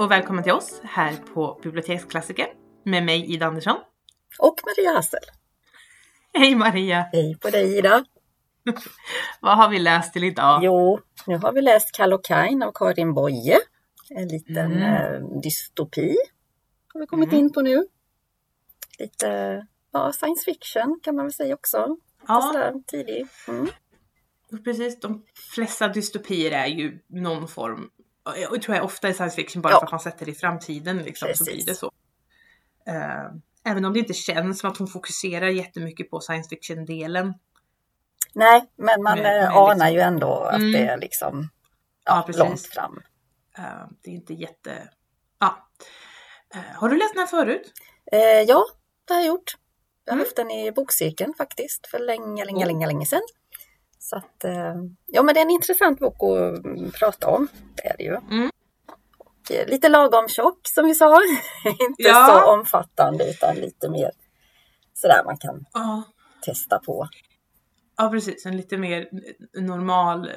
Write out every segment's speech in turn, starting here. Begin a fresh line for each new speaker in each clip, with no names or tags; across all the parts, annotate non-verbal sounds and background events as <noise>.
och välkommen till oss här på Biblioteksklassiker med mig Ida Andersson.
Och Maria Hassel.
Hej Maria!
Hej på dig Ida! <laughs>
Vad har vi läst till idag?
Jo, nu har vi läst Kallocain av Karin Boye. En liten
Mm.
eh, dystopi har vi kommit
Mm.
in på nu. Lite ja, science fiction kan man väl säga också. Ja.
Ja,
Sådär tidig. Mm.
precis. De flesta dystopier är ju någon form, jag tror jag ofta är science fiction bara
Ja.
för att man sätter det i framtiden liksom, så blir det så. Eh, även om det inte känns som att hon fokuserar jättemycket på science fiction-delen.
Nej, men man
Men-
eh,
men
anar
liksom-
ju ändå att
Mm.
det är liksom
Ja,
ja, långt fram.
Eh, det är inte jätte... Ja. Eh, har du läst den här förut?
Eh, ja, det har jag gjort. Jag har
Mm.
haft den i bokcirkeln faktiskt för länge, länge,
Oh.
länge, länge sedan. Så att, eh, ja men det är en intressant bok att mm, prata om. Det är det ju.
Mm.
Och, eh, lite lagom tjock som vi sa. <laughs> Inte
Ja.
så omfattande utan lite mer sådär man kan
Ja.
testa på.
Ja precis, en lite mer normal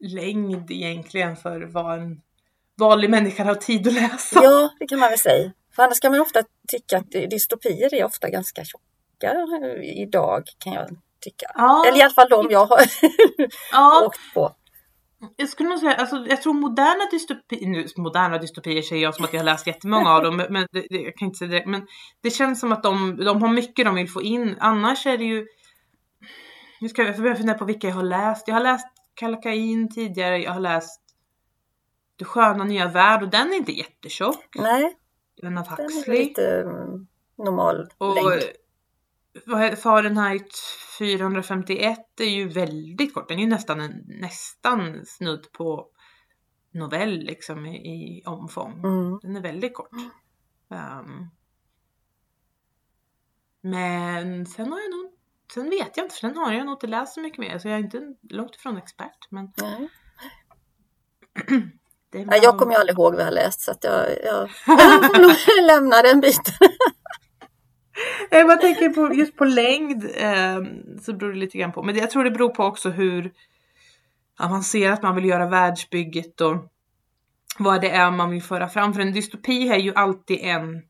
längd egentligen för vad en vanlig människa har tid att läsa.
Ja, det kan man väl säga. För annars kan man ofta tycka att dystopier är ofta ganska tjocka eh, idag kan jag tycka.
Ja,
Eller i alla fall de jag har <laughs>
ja <laughs>
åkt på.
jag skulle nog säga, alltså, jag tror moderna dystopier, nu moderna dystopier säger jag som att jag har läst jättemånga av dem, men- men det, jag kan inte säga det, men det känns som att de, de har mycket de vill få in, annars är det ju, nu ska jag fundera på vilka jag har läst, jag har läst Kalakain tidigare, jag har läst Du sköna nya värld och den är inte jättetjock,
Nej,
den av
den är
Huxley.
lite normal
Och
längd.
vad heter Fahrenheit 451 är ju väldigt kort. Den är ju nästan, en, nästan snudd på novell liksom i, i omfång.
Mm.
Den är väldigt kort. Ehm, men sen har jag nog, sen vet jag inte för den har jag nog inte läst så mycket mer. Så jag är inte långt ifrån expert. Men <clears throat> det
Nej, jag kommer ju aldrig ihåg vad jag har läst så att jag, jag, jag får nog <laughs> lämna den biten. <laughs> <laughs>
Jag bara tänker på, just på längd eh, så beror det lite grann på. Men jag tror det beror på också hur avancerat man vill göra världsbygget och vad det är man vill föra fram. För en dystopi är ju alltid en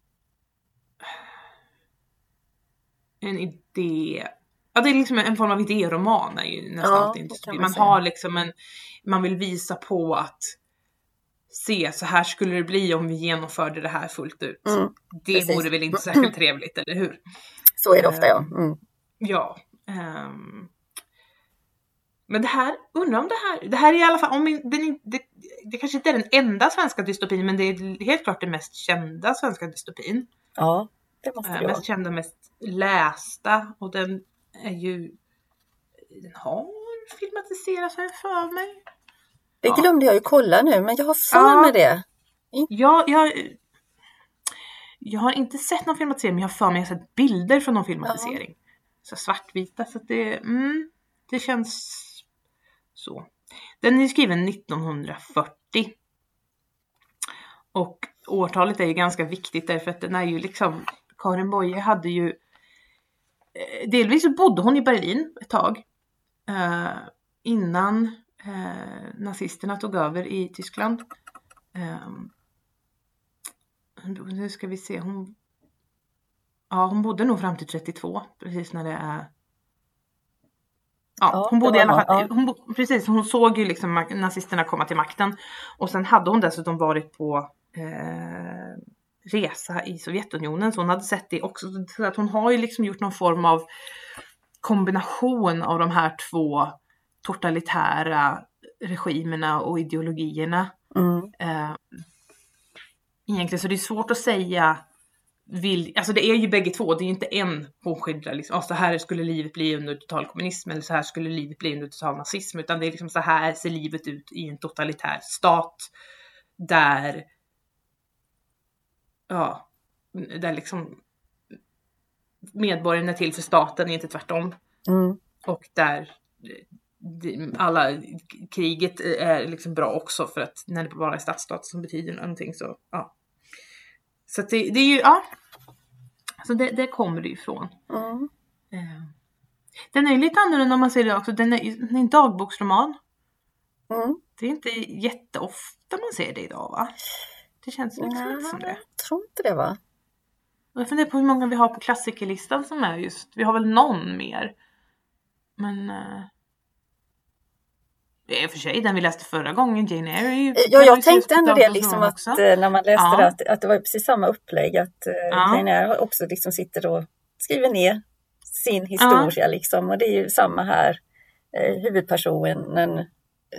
en idé. Ja, det är liksom en form av idéroman är ju nästan
Ja,
alltid en dystopi.
man
Man har liksom en, man vill visa på att se så här skulle det bli om vi genomförde det här fullt ut.
Mm,
det
precis.
vore väl inte <clears throat> särskilt trevligt, eller hur?
så är det ofta ja. Mm.
Ja. ehm. men det här, undrar om det här, det här är i alla fall, om den, det, det kanske inte är den enda svenska dystopin, men det är helt klart den mest kända svenska dystopin.
Ja, det måste
Eh,
det vara.
mest kända, mest lästa och den är ju, den har filmatiserats jag för mig.
Det
ja.
glömde jag ju kolla nu men jag har för
Ja.
mig det.
Jag, jag, jag har inte sett någon filmatisering men jag har för mig att jag har sett bilder från någon filmatisering. Så svartvita så att det, mm, det känns så. Den är skriven 1940. Och årtalet är ju ganska viktigt därför att den är ju liksom Karin Boye hade ju eh, Delvis bodde hon i Berlin ett tag. Eh, innan eh, nazisterna tog över i Tyskland. Ehm, nu ska vi se, hon... Ja, hon bodde nog fram till 32, precis när det är... Ja, hon bodde i alla fall... Hon, precis, hon såg ju liksom nazisterna komma till makten. Och sen hade hon dessutom varit på eh, resa i Sovjetunionen, så hon hade sett det också. Så att hon har ju liksom gjort någon form av kombination av de här två totalitära regimerna och ideologierna.
Mm.
Eh, egentligen så det är svårt att säga vill, alltså det är ju bägge två, det är ju inte en hon liksom, "Ja, så här skulle livet bli under total kommunism eller så här skulle livet bli under total nazism utan det är liksom så här ser livet ut i en totalitär stat där ja, där liksom medborgarna är till för staten, inte tvärtom.
Mm.
Och där alla kriget är liksom bra också för att när det bara är statsstat som betyder någonting så ja. Så att det, det är ju, ja. Så det, det kommer det ifrån.
Mm.
Eh, Den är ju lite annorlunda om man ser det också. Den är, den är en dagboksroman.
Mm.
Det är inte jätteofta man ser det idag va? Det känns liksom inte som det.
Jag tror inte det va?
Och jag funderar på hur många vi har på klassikerlistan som är just, vi har väl någon mer. Men... I och för sig den vi läste förra gången, Jane Eyre ju...
Ja, jag tänkte ändå det liksom att också. Eh, när man läste ja. det att, att det var precis samma upplägg att uh, ja. Jane Eyre också liksom sitter och skriver ner sin historia ja. liksom och det är ju samma här. Huvudpersonen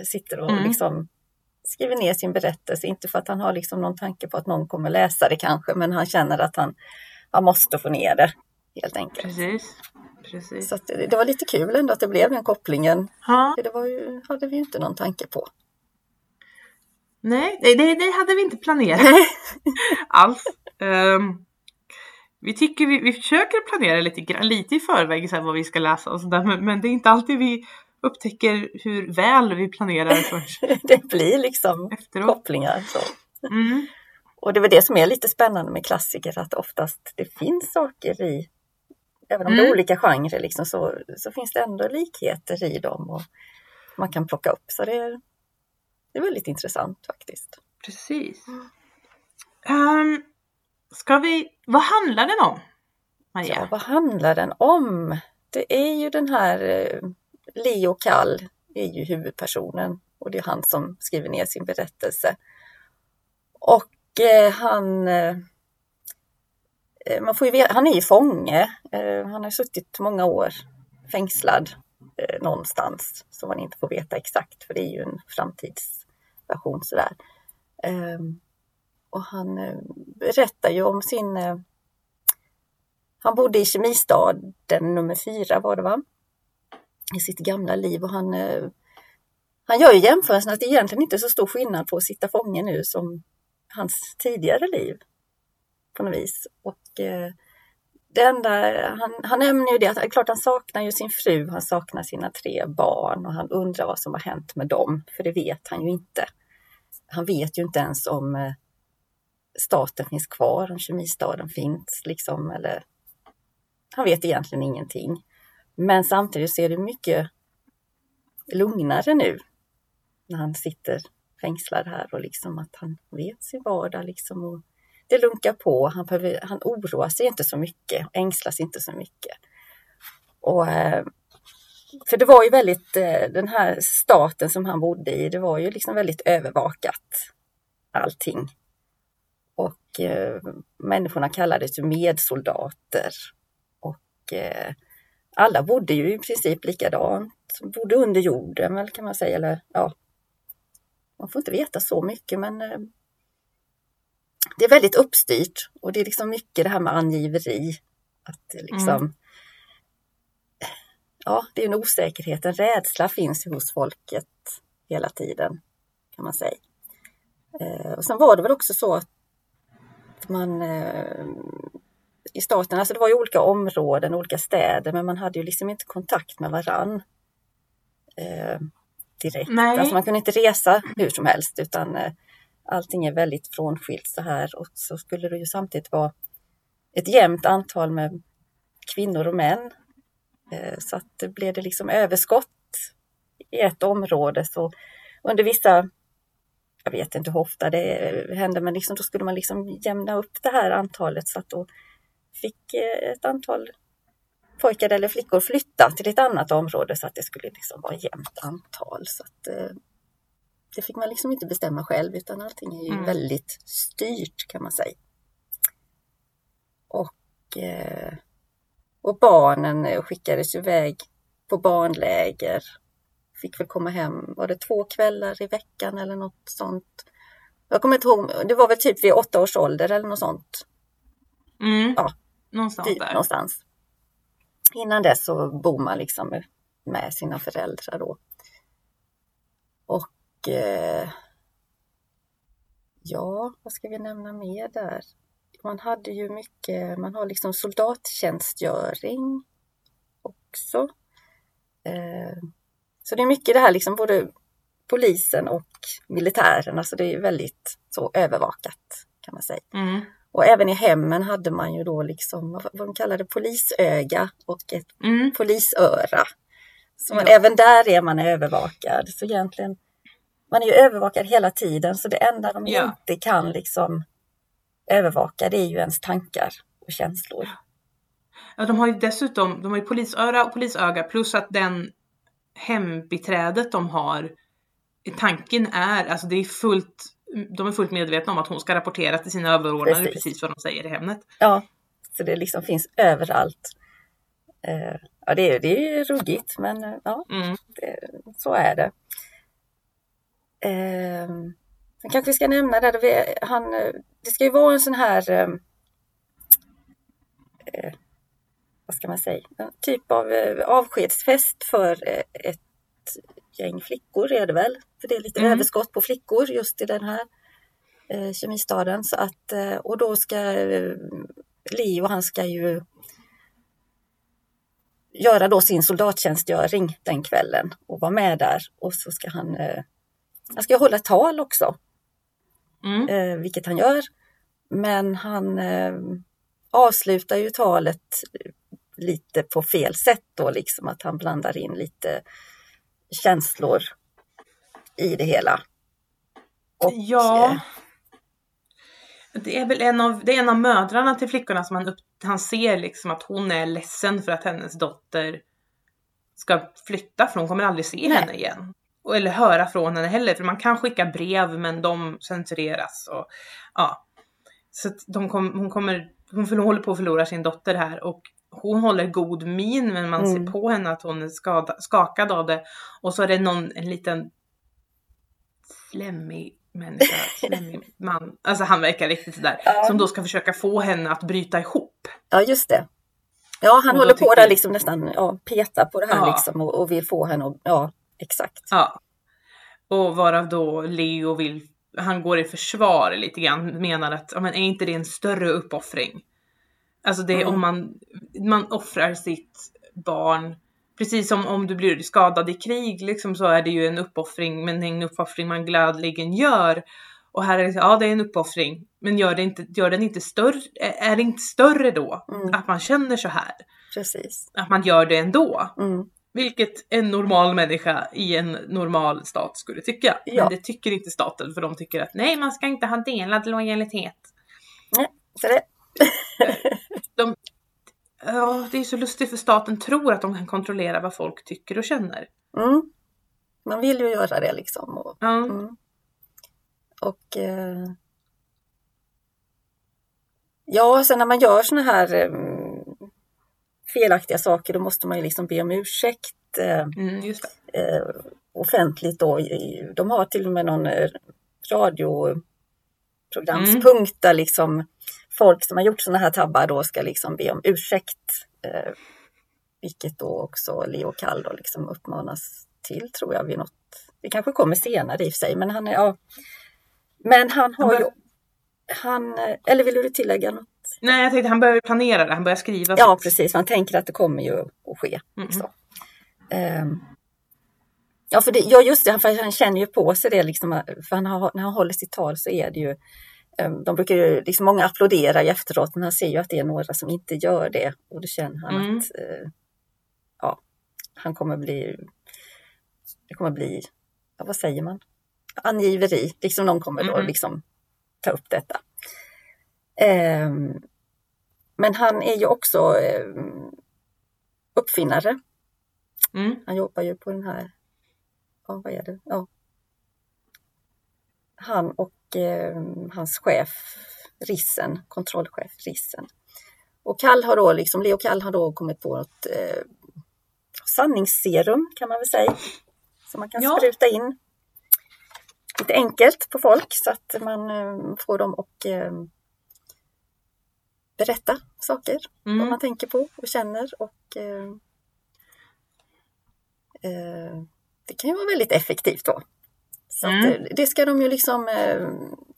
sitter och mm. liksom skriver ner sin berättelse, inte för att han har liksom någon tanke på att någon kommer läsa det kanske, men han känner att han, han måste få ner det helt enkelt.
Precis. Precis.
Så det, det, var lite kul ändå att det blev den kopplingen. Ha. Det var ju, hade vi ju inte någon tanke på.
Nej, det, det hade vi inte planerat <laughs> alls. Um, vi tycker vi, vi försöker planera lite, lite i förväg så här, vad vi ska läsa och sådär, men, men det är inte alltid vi upptäcker hur väl vi planerar <laughs> först.
det blir liksom Efteråt. kopplingar. Så. Mm. Och det är väl det som är lite spännande med klassiker, att oftast det finns saker i, även om mm. det är mm. olika genrer, liksom, så, så finns det ändå likheter i dem och man kan plocka upp. Så det är, det är väldigt intressant faktiskt.
Precis. Um, ska vi, vad handlar den om?
Maria? Ja, vad handlar den om? Det är ju den här eh, Leo Kall är ju huvudpersonen och det är han som skriver ner sin berättelse. Och eh, han eh, Eh, man får ju veta, han är ju fånge. Eh, han har suttit många år fängslad eh, någonstans som man inte får veta exakt för det är ju en framtidsversion sådär. Ehm, och han berättar ju om sin han bodde i kemistaden nummer fyra var det va? i sitt gamla liv och han, han gör ju jämförelsen att det egentligen inte är så stor skillnad på att sitta fånge nu som hans tidigare liv på något vis. Och eh, det enda, han, han nämner ju det att eh, klart han saknar ju sin fru, han saknar sina tre barn och han undrar vad som har hänt med dem, för det vet han ju inte. Han vet ju inte ens om eh, staten finns kvar, om kemistaden finns liksom, eller han vet egentligen ingenting. Men samtidigt så är det mycket lugnare nu när han sitter fängslad här och liksom att han vet sin vardag liksom och det lunkar på. Han, behöver, han oroar sig inte så mycket, ängslas inte så mycket. Och, eh, för det var ju väldigt, eh, den här staten som han bodde i, det var ju liksom väldigt övervakat allting. Och eh, människorna kallades ju medsoldater. Och eh, alla bodde ju i princip likadant, bodde under jorden väl kan man säga. Eller, ja, man får inte veta så mycket men eh, det är väldigt uppstyrt och det är liksom mycket det här med angiveri. Att liksom, mm. Ja, det är en osäkerhet, en rädsla finns hos folket hela tiden kan man säga. Eh, och sen var det väl också så att man eh, i staten, alltså det var ju olika områden, olika städer, men man hade ju liksom inte kontakt med varann eh, direkt. Nej. Alltså man kunde inte resa hur som helst utan eh, allting är väldigt frånskilt så här och så skulle det ju samtidigt vara ett jämnt antal med kvinnor och män. Eh, så att det blev det liksom överskott i ett område så under vissa jag vet inte hur ofta det hände, men liksom, då skulle man liksom jämna upp det här antalet så att då fick eh, ett antal pojkar eller flickor flytta till ett annat område så att det skulle liksom vara jämnt antal. Så att, eh, det fick man liksom inte bestämma själv utan allting är ju mm. väldigt styrt kan man säga. Och, eh, och barnen skickades iväg på barnläger. Fick väl komma hem, var det två kvällar i veckan eller något sånt. Jag kommer inte ihåg, det var väl typ vid åtta års ålder eller något sånt.
Mm. Ja, någonstans
dit,
där.
Någonstans. Innan dess så bor man liksom med sina föräldrar då. Och eh, ja, vad ska vi nämna mer där? Man hade ju mycket, man har liksom soldattjänstgöring också. Eh, så det är mycket det här liksom både polisen och militären, alltså det är väldigt så övervakat kan man säga.
Mm.
Och även i hemmen hade man ju då liksom vad de kallade polisöga och ett mm. polisöra. Så man, ja. även där är man övervakad. Så egentligen man är ju övervakad hela tiden så det enda de
Ja.
inte kan liksom övervaka det är ju ens tankar och känslor.
Ja, de har ju dessutom, de har ju polisöra och polisöga plus att den hembiträdet de har, tanken är, alltså det är fullt, de är fullt medvetna om att hon ska rapportera till sina överordnade
Precis.
precis, vad de säger i Hemnet.
Ja, så det liksom finns överallt. Eh, ja, det är, det är ruggigt men eh, ja,
Mm.
det, så är det. Eh, kanske vi ska nämna det, vi, han, det ska ju vara en sån här eh, eh, vad ska man säga, en typ av eh, avskedsfest för eh, ett gäng flickor är det väl. För det är lite
Mm.
överskott på flickor just i den här eh, kemistaden. Så att, eh, och då ska eh, Leo, han ska ju göra då sin soldattjänstgöring den kvällen och vara med där. Och så ska han, eh, han ska hålla tal också,
Mm.
eh, vilket han gör. Men han eh, avslutar ju talet lite på fel sätt då, liksom att han blandar in lite känslor i det hela. Och,
ja.
eh,
Det är väl en av, det är en av mödrarna till flickorna som han, upp, han ser liksom att hon är ledsen för att hennes dotter ska flytta för hon kommer aldrig se
Nej.
henne igen. Eller höra från henne heller för man kan skicka brev men de censureras. Och, ja. Så de kom, hon kommer, hon håller på att förlora sin dotter här och hon håller god min men man
Mm.
ser på henne att hon är skada, skakad av det. Och så är det någon, en liten slemmig människa, <laughs> slemmig man. Alltså han verkar riktigt sådär.
Ja.
Som då ska försöka få henne att bryta ihop.
Ja, just det. Ja, han håller på där liksom nästan, ja, peta på det här
Ja.
liksom och, och vill få henne att, ja, exakt.
Ja. Och varav då Leo vill, han går i försvar lite grann, menar att, ja men är inte det en större uppoffring? Alltså det är
Mm.
om man, man offrar sitt barn, precis som om du blir skadad i krig liksom så är det ju en uppoffring, men en uppoffring man gladeligen gör. Och här är det, ja det är en uppoffring, men gör, det inte, gör den inte större, är det inte större då?
Mm.
Att man känner så här?
Precis.
Att man gör det ändå?
Mm.
Vilket en normal människa i en normal stat skulle tycka.
Ja.
Men det tycker inte staten för de tycker att nej, man ska inte ha delad lojalitet.
Så det, <laughs>
Ja, det är så lustigt för staten tror att de kan kontrollera vad folk tycker och känner.
mm. Man vill ju göra det liksom. Och,
Ja,
mm. och eh, ja, sen när man gör såna här eh, felaktiga saker då måste man ju liksom be om ursäkt. Eh,
mm,
eh, offentligt då. De har till och med någon eh, radioprogramspunkt där liksom folk som har gjort sådana här tabbar då ska liksom be om ursäkt. Vilket då också Leo Kall då liksom uppmanas till tror jag vid något. Det kanske kommer senare i och för sig men han är, ja. Men han har ju, han, eller vill du tillägga något?
Nej, jag tänkte han börjar planera det, han börjar skriva.
Ja
sitt.
precis, man tänker att det kommer ju att ske.
Mm.
Så. Ehm, ja, för det, ja, just det, för han känner ju på sig det, liksom, för han har, när han håller sitt tal så är det ju, ehm, de brukar ju, liksom många applåderar ju efteråt, men han ser ju att det är några som inte gör det och då känner han
Mm.
att, eh, ja, han kommer bli, det kommer bli, ja, vad säger man, angiveri, liksom någon kommer då
Mm.
liksom ta upp detta. Ehm, men han är ju också ehm, uppfinnare.
Mm.
Han jobbar ju på den här, ja vad är det? Ja. Han och eh, hans chef Rissen, kontrollchef Rissen. Och Kall har då, liksom, Leo Kall har då kommit på något eh, sanningsserum kan man väl säga. Som man kan
Ja.
spruta in lite enkelt på folk så att man eh, får dem att eh, berätta saker vad
Mm.
man tänker på och känner och eh, eh, det kan ju vara väldigt effektivt då. Så
Mm.
eh, det ska de ju liksom eh,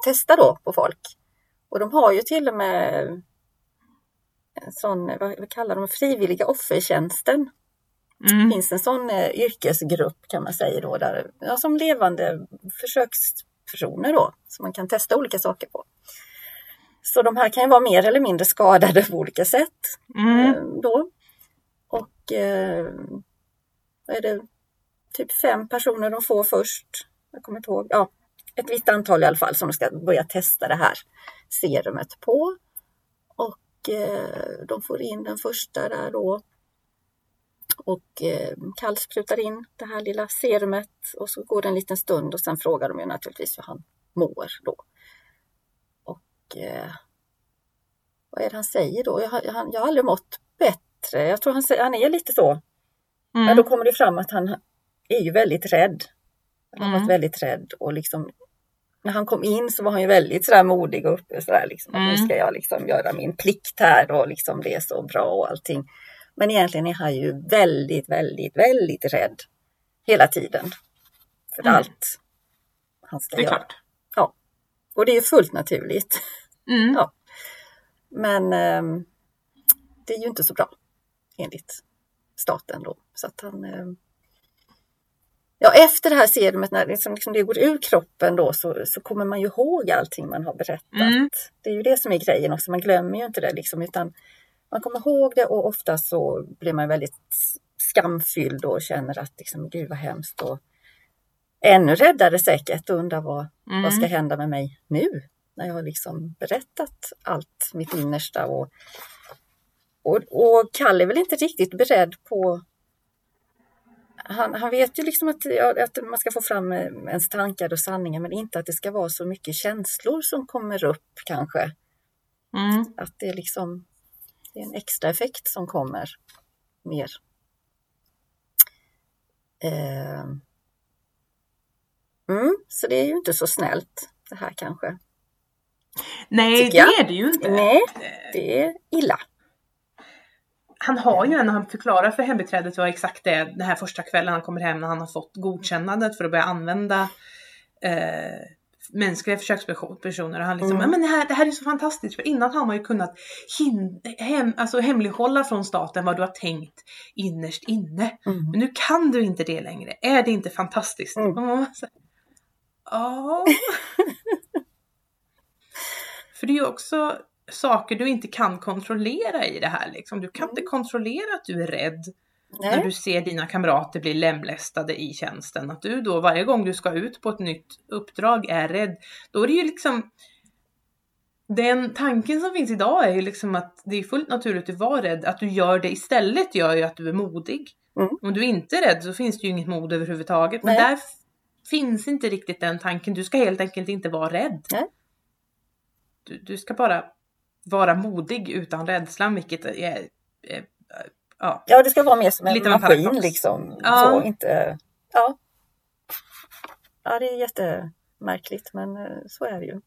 testa då på folk. Och de har ju till och med en sån, vad, vad kallar de frivilliga offertjänsten. Det
Mm.
finns en sån eh, yrkesgrupp kan man säga då, där, ja, som levande försökspersoner då, som man kan testa olika saker på. Så de här kan ju vara mer eller mindre skadade på olika sätt
Mm.
eh, då. Och eh, vad är det typ fem personer de får först jag kommer inte ihåg, ja, ett visst antal i alla fall som de ska börja testa det här serumet på. Och eh, de får in den första där då. Och eh, Kall sprutar in det här lilla serumet och så går det en liten stund och sen frågar de ju naturligtvis hur han mår då. Eh, vad är det han säger då? Jag, har- jag, har- aldrig mått bättre. Jag tror han, han är lite så.
Mm.
Men då kommer det fram att han är ju väldigt rädd. Han har
Mm.
varit väldigt rädd och liksom när han kom in så var han ju väldigt sådär modig och uppe sådär liksom. att Nu
Mm.
ska jag liksom göra min plikt här och liksom det är så bra och allting. Men egentligen är han ju väldigt, väldigt, väldigt rädd hela tiden. För
Mm.
allt han ska
Det är
göra.
klart.
Och det är ju fullt naturligt.
Mm.
Ja. Men ehm, det är ju inte så bra enligt staten då. Så att han, ehm, ja, efter det här serumet, när liksom, liksom det går ur kroppen då, så, så kommer man ju ihåg allting man har berättat.
Mm.
Det är ju det som är grejen också, man glömmer ju inte det liksom, utan man kommer ihåg det och ofta så blir man väldigt skamfylld och känner att liksom, gud vad hemskt. Och ännu räddare säkert och undrar vad,
Mm.
vad ska hända med mig nu? När jag har liksom berättat allt mitt innersta. Och, och, och Kalle är väl inte riktigt beredd på... Han, han vet ju liksom att, att man ska få fram ens tankar och sanningar men inte att det ska vara så mycket känslor som kommer upp kanske.
Mm.
Att det är liksom det är en extra effekt som kommer mer. Eh, Mm, så det är ju inte så snällt det här kanske.
Nej, det är det ju inte.
Nej, det är illa.
Han har ju en, han förklarar för hembiträdet var exakt det, den här första kvällen han kommer hem när han har fått godkännandet för att börja använda eh, mänskliga försökspersoner. Och han liksom,
Mm.
men det här, det här är så fantastiskt för innan har man ju kunnat hin, hem, alltså hemlighålla från staten vad du har tänkt innerst inne.
Mm.
Men nu kan du inte det längre. Är det inte fantastiskt?
Mm.
Ja. <laughs> För det är ju också saker du inte kan kontrollera i det här liksom. Du kan inte kontrollera att du är rädd när
Nej,
du ser dina kamrater bli lemlästade i tjänsten. Att du då varje gång du ska ut på ett nytt uppdrag är rädd. Då är det ju liksom den tanken som finns idag är ju liksom att det är fullt naturligt att vara rädd. Att du gör det istället gör ju att du är modig.
Mm.
Om du inte är rädd så finns det ju inget mod överhuvudtaget. Men
Nej.
där finns inte riktigt den tanken. Du ska helt enkelt inte vara rädd.
Nej.
Du, du ska bara vara modig utan rädslan, vilket är, är, ja.
ja det ska vara mer som en
Lite en
maskin liksom.
Ja.
Så, inte, ja. ja, det är jättemärkligt men eh, så är det ju.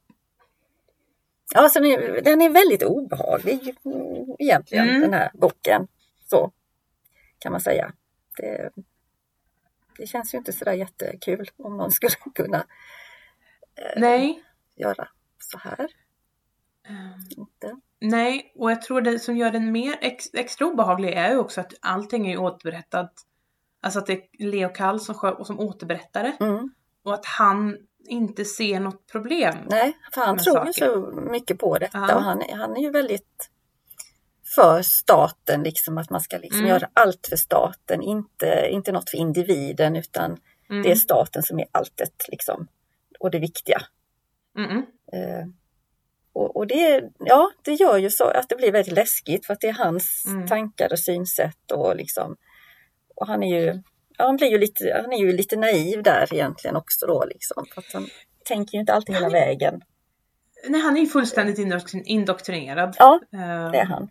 Ja, så den är, den är väldigt obehaglig mm, egentligen
Mm.
den här boken. Så kan man säga. Det, det känns ju inte sådär jättekul om någon skulle <laughs> kunna eh,
Nej.
göra så här.
Ehm,
Inte.
Nej, och jag tror det som gör den mer ex, extra obehaglig är ju också att allting är ju återberättat. Alltså att det är Leo Kall som, skö- som återberättare
Mm.
och att han inte ser något problem.
Nej, för han tror ju
saker.
så mycket på detta
Ja.
och han, han är ju väldigt för staten, liksom att man ska liksom
Mm.
göra allt för staten, inte, inte något för individen utan
Mm.
det är staten som är alltet liksom, och det viktiga.
Mm -mm.
Eh, och, och det, ja, det gör ju så att det blir väldigt läskigt för att det är hans
Mm.
tankar och synsätt och liksom och han är ju, ja, han blir ju lite, han är ju lite naiv där egentligen också då liksom. För att han tänker ju inte alltid hela vägen.
Nej, han är ju fullständigt indoktrin- indoktrinerad.
Ja,
Ehm,
det är han.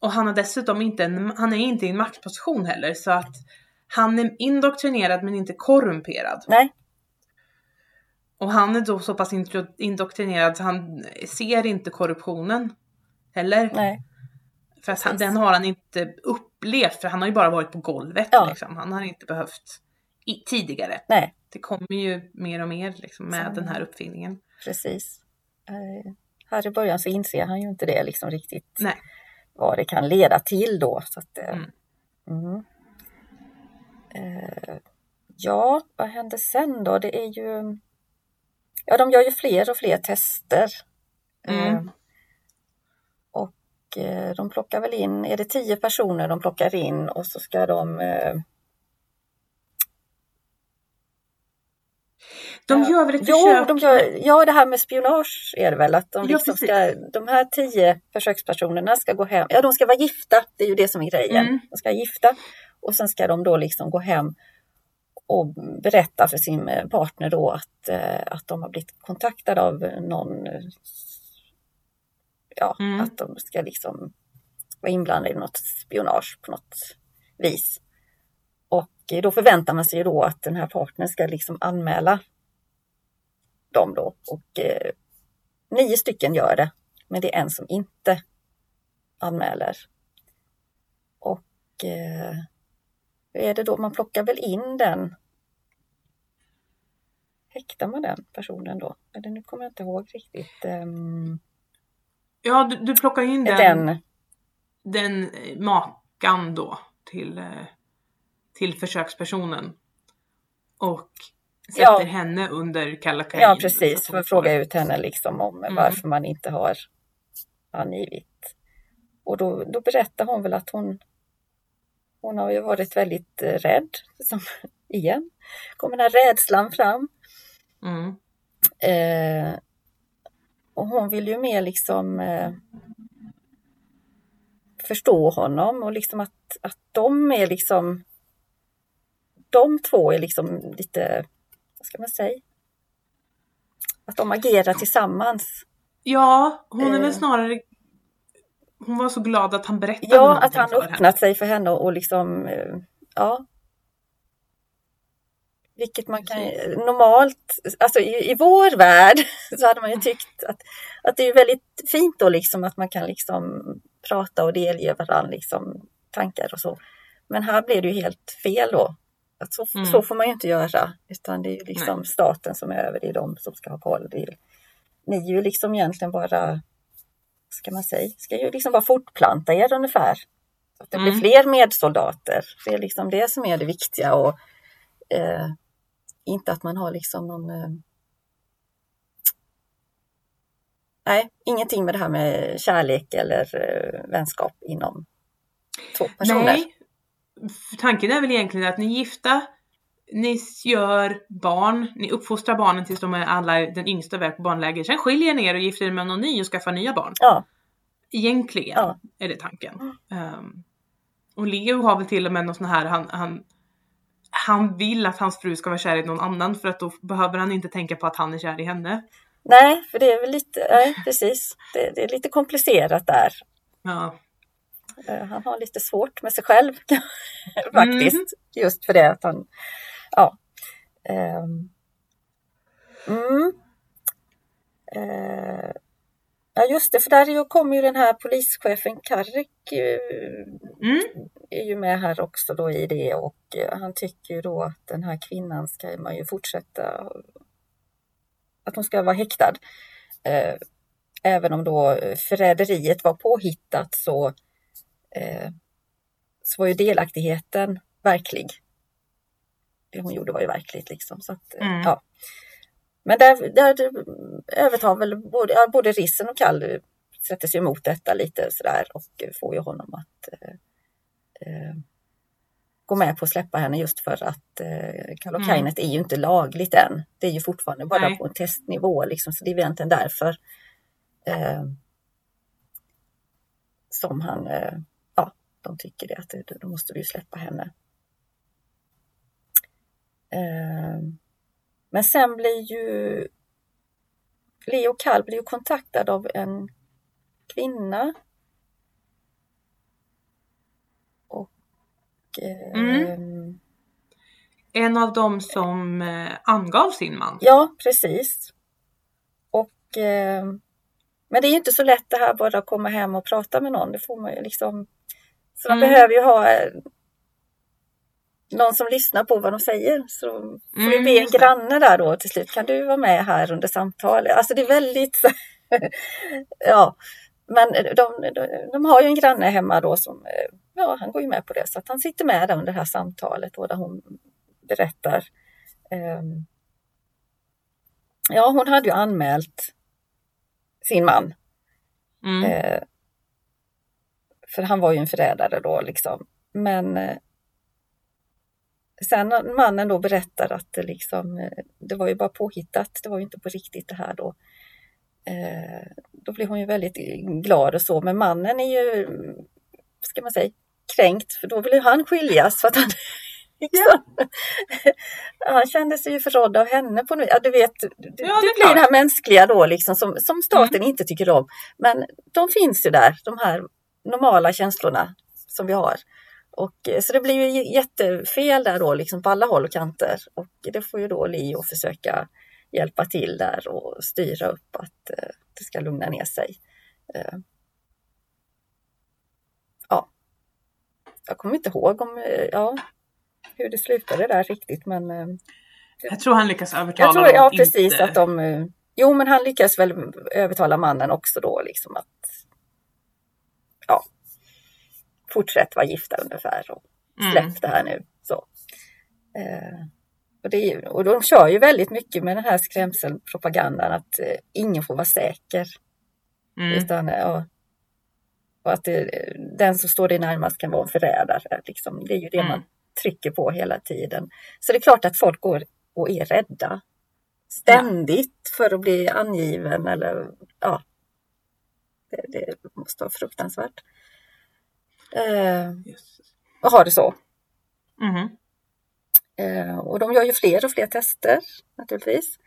Och han har dessutom inte en, han är inte i en maktposition heller så att han är indoktrinerad men inte korrumperad.
Nej,
Och han är då så pass indoktrinerad så han ser inte korruptionen heller.
nej.
För att han, den har han inte upplevt för han har ju bara varit på golvet.
Ja.
Liksom. Han har inte behövt i, tidigare.
Nej,
Det kommer ju mer och mer liksom, med
Så.
den här uppfinningen.
precis. Eh, här i början så inser han ju inte det liksom riktigt
Nej.
vad det kan leda till då. Så att, eh,
Mm.
mm. Eh, ja, vad händer sen då? Det är ju... Ja, de gör ju fler och fler tester.
Mm.
Eh, och eh, de plockar väl in, är det tio personer de plockar in och så ska de... Eh,
De gör väl ett
jo,
försök?
de gör, ja, det här med spionage är det väl. Att de,
Ja,
liksom
precis.
ska, de här tio försökspersonerna ska gå hem. Ja, de ska vara gifta. Det är ju det som är grejen.
Mm.
De ska vara gifta och sen ska de då liksom gå hem och berätta för sin eh, partner då att, eh, att de har blivit kontaktade av någon. Ja,
Mm.
att de ska liksom vara inblandade i något spionage på något vis. Och då förväntar man sig ju då att den här partnern ska liksom anmäla dem då. Och eh, nio stycken gör det, men det är en som inte anmäler. Och eh, är det då? Man plockar väl in den. Häktar man den personen då? Eller nu kommer jag inte ihåg riktigt. ehm,
Ja, du, du plockar in den, den.
den.
eh, makan då till, eh, till försökspersonen. Och sätter
Ja.
henne under kallokain.
Ja
att
precis, för att fråga ut henne liksom om
Mm.
varför man inte har angivit. Och då, då berättar hon väl att hon hon har ju varit väldigt eh, rädd. Som, <laughs> igen kommer den här rädslan fram.
Mm.
Eh, och hon vill ju mer liksom eh, förstå honom och liksom att, att de är liksom de två är liksom lite, vad ska man säga? Att de agerar tillsammans.
Ja, hon är
Eh.
väl snarare... Hon var så glad att han berättade
Ja, att han
för henne.
öppnat sig för henne och liksom, eh, ja. Vilket man kan,
Precis.
normalt, alltså i, i vår värld <laughs> så hade man ju tyckt att, att det är väldigt fint då liksom att man kan liksom prata och delge varandra liksom tankar och så. Men här blir det ju helt fel då. Att så,
Mm.
så får man ju inte göra, utan det är ju liksom
Nej.
staten som är över, det är de som ska ha koll. Det är, ni är ju liksom egentligen bara, ska man säga, ska ju liksom bara fortplanta er ungefär. Så att det blir
Mm.
fler medsoldater. Det är liksom det som är det viktiga och eh, inte att man har liksom någon eh, Nej, ingenting med det här med kärlek eller eh, vänskap inom två personer.
Nej, tanken är väl egentligen att ni är gifta, ni gör barn, ni uppfostrar barnen tills de är alla den yngsta väg på barnläger. Sen skiljer ni er och gifter er med någon ny och skaffar nya barn.
Ja,
Egentligen
Ja.
är det tanken. Ehm, och Leo har väl till och med någon sån här, han, han, han vill att hans fru ska vara kär i någon annan för att då behöver han inte tänka på att han är kär i henne.
nej, för det är väl lite, nej precis, det, det är lite komplicerat där.
Ja.
Eh, Han har lite svårt med sig själv <laughs> faktiskt. Just för det att han, ja. Ehm. Mm. Eh, Ja just det, för där kommer ju den här polischefen Karrik eh,
Mm.
är ju med här också då i det och eh, han tycker ju då att den här kvinnan ska man ju fortsätta att hon ska vara häktad. Även om då förräderiet var påhittat så, så var ju delaktigheten verklig. Hon gjorde var ju verkligt liksom. Så att, eh,
Mm.
ja. Men där, där övertar väl både, ja, både Rissen och Kall sätter sig emot detta lite sådär och får ju honom att eh, eh, gå med på att släppa henne just för att eh, Kalokainet är ju inte lagligt än. Det är ju fortfarande bara
Nej.
på en testnivå liksom, så det är egentligen därför eh, som han, eh, ja, de tycker det att då måste vi ju släppa henne. Eh, men sen blir ju Leo Kall blir ju kontaktad av en kvinna. Och eh,
Mm. En av dem som eh, angav sin man.
Ja, precis. Och men det är ju inte så lätt det här bara att komma hem och prata med någon. Det får man ju liksom. Så man
Mm.
behöver ju ha någon som lyssnar på vad de säger. Så får
Mm,
be en
det.
granne där då till slut. Kan du vara med här under samtalet? Alltså det är väldigt <laughs> Ja, men de, de, de har ju en granne hemma då som, eh, ja han går ju med på det. Så att han sitter med där under det här samtalet då där hon berättar. ehm, Ja, hon hade ju anmält sin man.
Mm.
Eh, för han var ju en förrädare då liksom. Men eh, sen när mannen då berättar att det liksom, eh, det var ju bara påhittat, det var ju inte på riktigt det här då. Eh, då blir hon ju väldigt glad och så, men mannen är ju, ska man säga, kränkt för då vill ju han skiljas för att han <laughs> Liksom. <laughs> Han kände sig ju förrådd av henne på nu. Ja, du vet, det, ja, det, det blir det här mänskliga då liksom som, som staten mm. inte tycker om. Men de finns ju där, de här normala känslorna som vi har. Och, eh, så det blir ju jättefel där då liksom på alla håll och kanter. Och det får ju då Leo försöka hjälpa till där och styra upp att eh, det ska lugna ner sig. Eh, ja. Jag kommer inte ihåg om, ja, hur det slutade där riktigt men...
Jag tror han lyckas övertala
jag tror, dem Ja precis inte... att de... Jo men han lyckas väl övertala mannen också då liksom att... Ja. Fortsätt vara gifta ungefär och släpp mm. det här nu. Så. Eh, och, det är, och de kör ju väldigt mycket med den här skrämselpropagandan att eh, ingen får vara säker. Mm. Utan, ja, och att det, den som står dig närmast kan vara en förrädare. Liksom. Det är ju det mm. man trycker på hela tiden. Så det är klart att folk går och är rädda ständigt ja. för att bli angiven eller ja. Det, det måste vara fruktansvärt. Eh, och ha det så. Mm. Eh, och de gör ju fler och fler tester naturligtvis.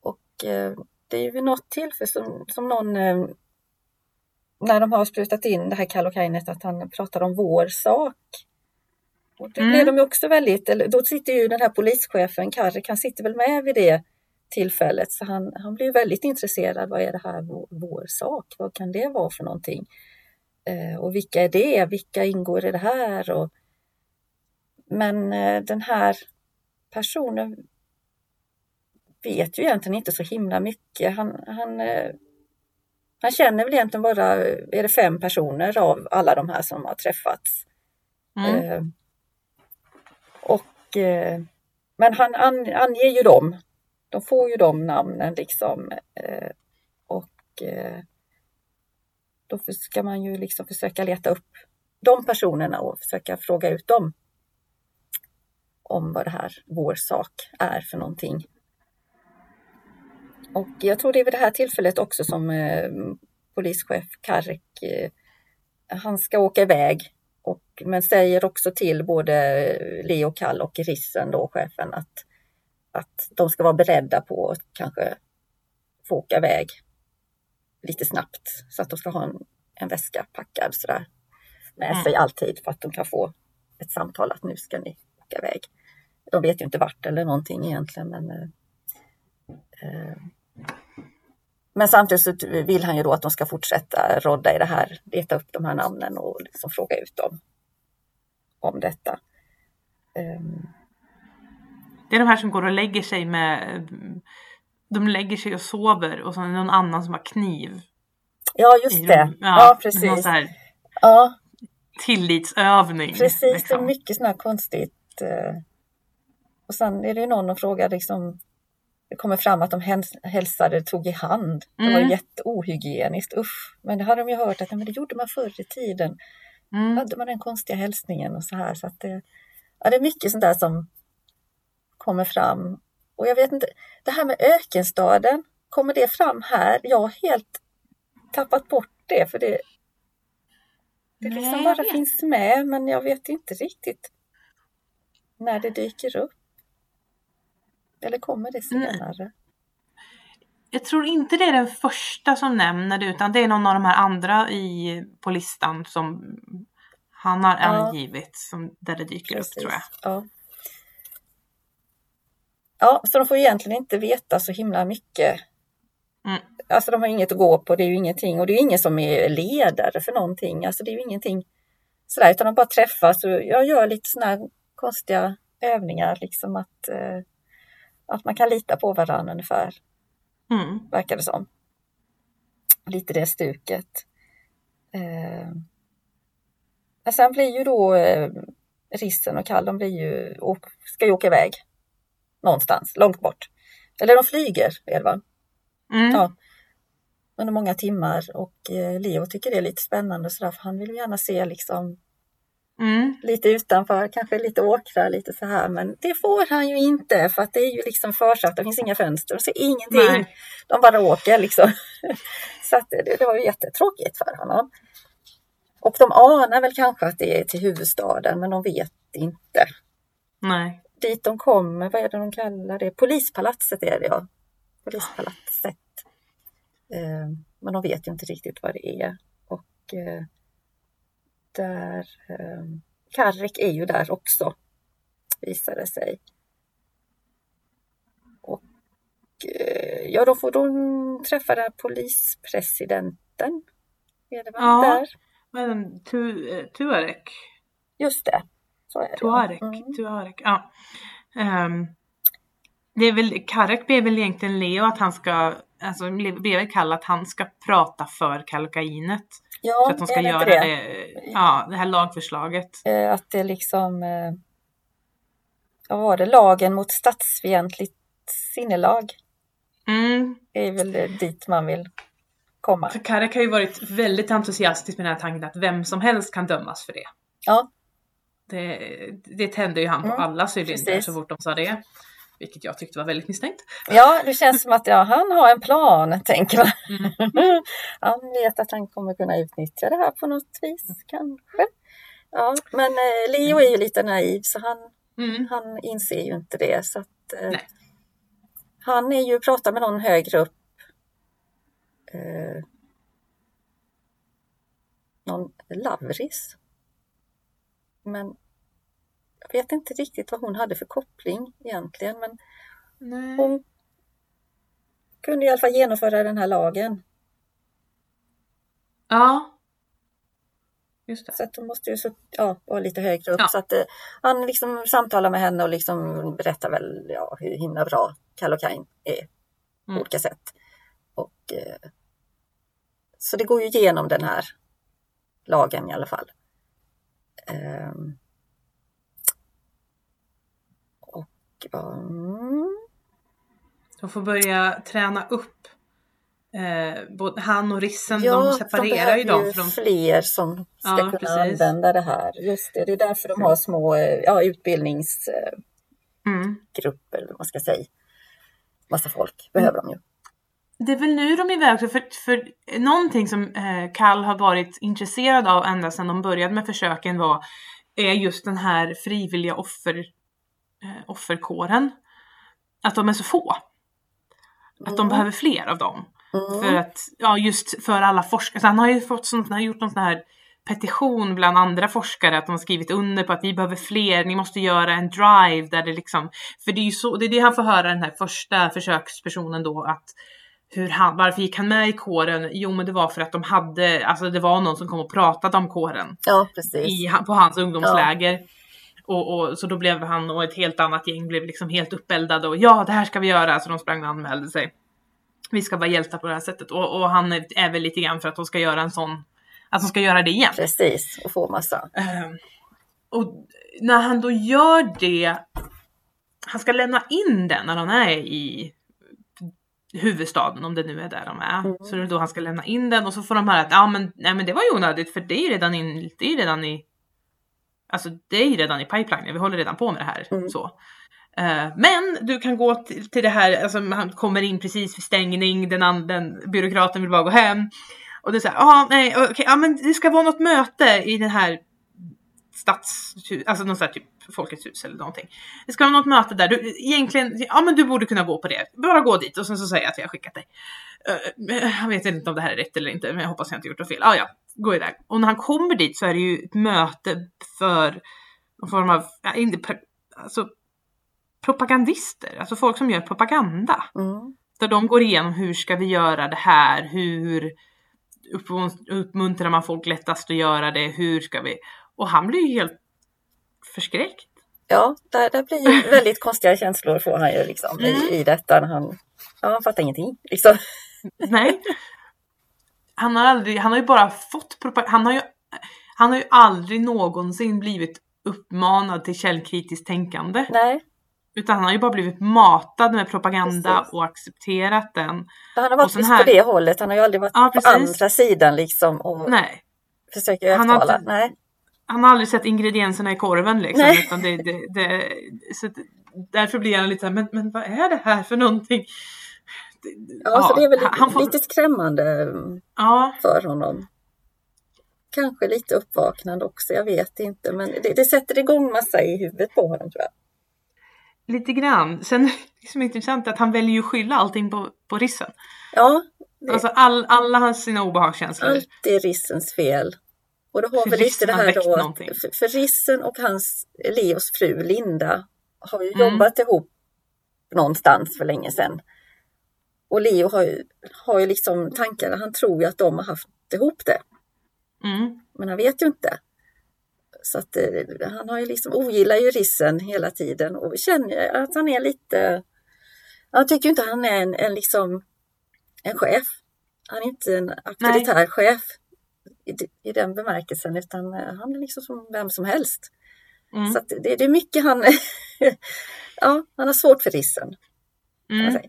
Och eh, det är ju vid något tillfälle som, som någon eh, när de har sprutat in det här kalokainet att han pratar om vår sak. Och det mm. blev de också väldigt, eller då sitter ju den här polischefen, Karrik, han sitter väl med vid det tillfället så han, han blir väldigt intresserad. Vad är det här vår, vår sak? Vad kan det vara för någonting? Eh, och vilka är det? Vilka ingår i det här? Och, men eh, den här personen vet ju egentligen inte så himla mycket. Han, han, eh, han känner väl egentligen bara, är det fem personer av alla de här som har träffats. Mm. Eh, och, eh, men han an, anger ju dem. De får ju de namnen liksom. Eh, och då ska man ju liksom försöka leta upp de personerna och försöka fråga ut dem om vad det här vår sak är för någonting. Och jag tror det är vid det här tillfället också som eh, polischef Karek, eh, han ska åka iväg och, men säger också till både Leo Kall och Rissen, då, chefen, att, att de ska vara beredda på att kanske få åka iväg lite snabbt så att de ska ha en, en väska packad sådär med mm. sig alltid för att de kan få ett samtal att nu ska ni åka iväg. De vet ju inte vart eller någonting egentligen men eh, eh men samtidigt vill han ju då att de ska fortsätta rodda i det här, leta upp de här namnen och liksom fråga ut dem om detta. Um.
Det är de här som går och lägger sig med, de lägger sig och sover och så är det någon annan som har kniv.
Ja, just det. Ja, ja precis.
Ja. Tillitsövning.
Precis, liksom. det är liksom. mycket här konstigt. Eh. Och sen är det ju någon som frågar liksom det kommer fram att de hälsade, tog i hand. Det var mm. jätteohygieniskt, usch. Men det hade de ju hört att men det gjorde man förr i tiden. Mm. Hade man den konstiga hälsningen och så här. Så att det, ja, det är mycket sånt där som kommer fram. Och jag vet inte, det här med ökenstaden, kommer det fram här? Jag har helt tappat bort det för det, det liksom Nej, bara finns med men jag vet inte riktigt när det dyker upp. Eller kommer det senare? Nej.
Jag tror inte det är den första som nämner det utan det är någon av de här andra i, på listan som han har ja. angivit som, där det dyker Precis. upp tror jag.
Ja. Ja, så de får egentligen inte veta så himla mycket. Mm. Alltså de har inget att gå på, det är ju ingenting och det är ingen som är ledare för någonting. Alltså det är ju ingenting sådär utan de bara träffas och jag gör lite sådana här konstiga övningar liksom att eh, att man kan lita på varandra ungefär. Mm. Verkar det som. Lite det stuket. Eh. Men sen blir ju då eh, Rissen och Kall, de blir ju, och, ska ju åka iväg. Någonstans, långt bort. Eller de flyger, Edvard. Mm. Ja. Under många timmar och eh, Leo tycker det är lite spännande så han vill gärna se liksom
Mm.
lite utanför, kanske lite åkrar, lite så här. Men det får han ju inte för att det är ju liksom försatt, det finns inga fönster, de ser ingenting.
Nej.
De bara åker liksom. <laughs> Så det, det var ju jättetråkigt för honom. Och de anar väl kanske att det är till huvudstaden, men de vet inte.
Nej.
Dit de kommer, vad är det de kallar det? Polispalatset är det ja. Polispalatset. Eh, Men de vet ju inte riktigt vad det är. Och eh, där, eh, Karrek är ju där också, visar det sig. Och eh, ja, då får de träffa den polispresidenten. Är det väl
Ja.
där?
Den? Tu, eh, Tuareg?
Just det. Så är det.
Tuareg?
Mm.
Tuareg, ja. Ehm, det är väl, Karek ber väl egentligen Leo att han ska, alltså ber väl Kalle att han ska prata för kalkainet.
Ja,
så att de ska
det
göra
inte
det? ja, det här lagförslaget.
Eh, att det liksom, eh, vad var det, lagen mot statsfientligt sinnelag
Mm.
är väl dit man vill komma.
För Karek har ju varit väldigt entusiastisk med den här tanken att vem som helst kan dömas för det.
Ja,
Det, det tände ju han på
Mm,
alla cylindrar så fort de sa det. Vilket jag tyckte var väldigt misstänkt.
ja, det känns som att ja, han har en plan, tänker man.
Mm. <laughs>
han vet att han kommer kunna utnyttja det här på något vis, kanske. Ja, men eh, Leo är ju lite naiv så han,
Mm.
han inser ju inte det. Så att, eh, han är ju pratar med någon högre upp. Eh, någon Lavris. Men jag vet inte riktigt vad hon hade för koppling egentligen. Men
Nej.
hon kunde i alla fall genomföra den här lagen.
Ja. Just det.
Så att hon måste ju så, ja, vara lite högre upp.
Ja.
Så att, eh, han liksom samtalar med henne och liksom berättar väl ja, hur himla bra Kallocain är på
Mm.
olika sätt. Och, eh, så det går ju igenom den här lagen i alla fall. Ehm. och ja, mm,
De får börja träna upp. Eh, både han och Rissen,
ja,
de separerar
behöver
ju dem. För de,
fler som ska
Ja,
kunna
precis.
använda det här. Just det, det är därför de har små eh, ja, utbildningsgrupper,
mm.
eller vad man ska säga. Massa folk behöver de ju.
Det är väl nu de är iväg för, för någonting som eh, Kall har varit intresserad av ända sedan de började med försöken var är just den här frivilliga offer, eh, offerkåren. Att de är så få. Att de
Mm.
behöver fler av dem.
Mm.
För att, ja just för alla forskare. Så han har ju fått sånt, han har gjort någon sån här petition bland andra forskare att de har skrivit under på att vi behöver fler, ni måste göra en drive där det liksom, för det är ju så, det är det han får höra den här första försökspersonen då att hur han, varför gick han med i kåren? Jo men det var för att de hade, alltså det var någon som kom och pratade om kåren
Ja, precis.
i, på hans ungdomsläger. Och, och, så då blev han och ett helt annat gäng blev liksom helt uppeldade och ja det här ska vi göra så de sprang och anmälde sig. Vi ska vara hjältar på det här sättet och, och han är, är väl lite grann för att de ska göra en sån, att de ska göra det igen.
Precis, och få massa.
Ehm, och när han då gör det, han ska lämna in den när han är i huvudstaden, om det nu är där de är.
Mm.
Så det är då han ska lämna in den och så får de höra att ja men, nej, men det var ju onödigt för det är ju redan, in, det är redan i Alltså det är ju redan i pipeline, vi håller redan på med det här.
Mm.
Så. Eh, men du kan gå till, till det här, alltså han kommer in precis vid stängning, den, an- den byråkraten vill bara gå hem. Och det är såhär, ja nej okej, ja men det ska vara något möte i den här stadshus, alltså något sånt här typ Folkets hus eller någonting. Det ska vara något möte där, du, egentligen, ja men du borde kunna gå på det. Bara gå dit och sen så säger jag att jag har skickat dig. Eh, jag vet inte om det här är rätt eller inte, men jag hoppas jag inte gjort något fel. Ah, ja, gå iväg. Och när han kommer dit så är det ju ett möte för någon form av, ja, inte, alltså propagandister, alltså folk som gör propaganda.
Mm.
Där de går igenom hur ska vi göra det här, hur uppmun- uppmuntrar man folk lättast att göra det, hur ska vi? Och han blir ju helt förskräckt.
Ja, där, där blir ju <laughs> väldigt konstiga känslor får han ju liksom
Mm.
i, i detta. När han, ja, han fattar ingenting. Liksom. <laughs>
Nej. Han har aldrig, han har ju bara fått propaganda, han har ju, han har ju aldrig någonsin blivit uppmanad till källkritiskt tänkande.
Nej,
Utan han har ju bara blivit matad med propaganda
Precis.
och accepterat den.
han har varit just
här-
på det hållet. Han har ju aldrig varit
Ja,
på andra sidan liksom och
Nej.
försöker
har
övertala.
inte-
Nej.
Han har aldrig sett ingredienserna i korven liksom.
Nej.
Utan det, det, det, så därför blir han lite såhär, men, men vad är det här för någonting? Det-
Ja, så det är väl
han får-
lite skrämmande mm,
Ja,
för honom. Kanske lite uppvaknande också, jag vet inte. Men det, det sätter igång massa i huvudet på honom tror jag.
lite grann. Sen det som är intressant är att han väljer ju att skylla allting på, på rissen.
Ja, det
Alltså all, alla hans sina obehagskänslor.
allt är rissens fel. Och det har väl lite det här då, för, för rissen och hans, Leos fru Linda har ju
Mm.
jobbat ihop någonstans för länge sedan. Och Leo har ju, har ju liksom tankarna, han tror ju att de har haft ihop det.
Mm.
Men han vet ju inte. Så att eh, han har ju liksom ogillar ju rissen hela tiden och känner att han är lite... Han tycker inte han är en, en liksom en chef. Han är inte en auktoritär chef i, i den bemärkelsen utan eh, han är liksom som vem som helst.
Mm.
Så det, det är mycket han... <laughs> ja, han har svårt för rissen.
Mm.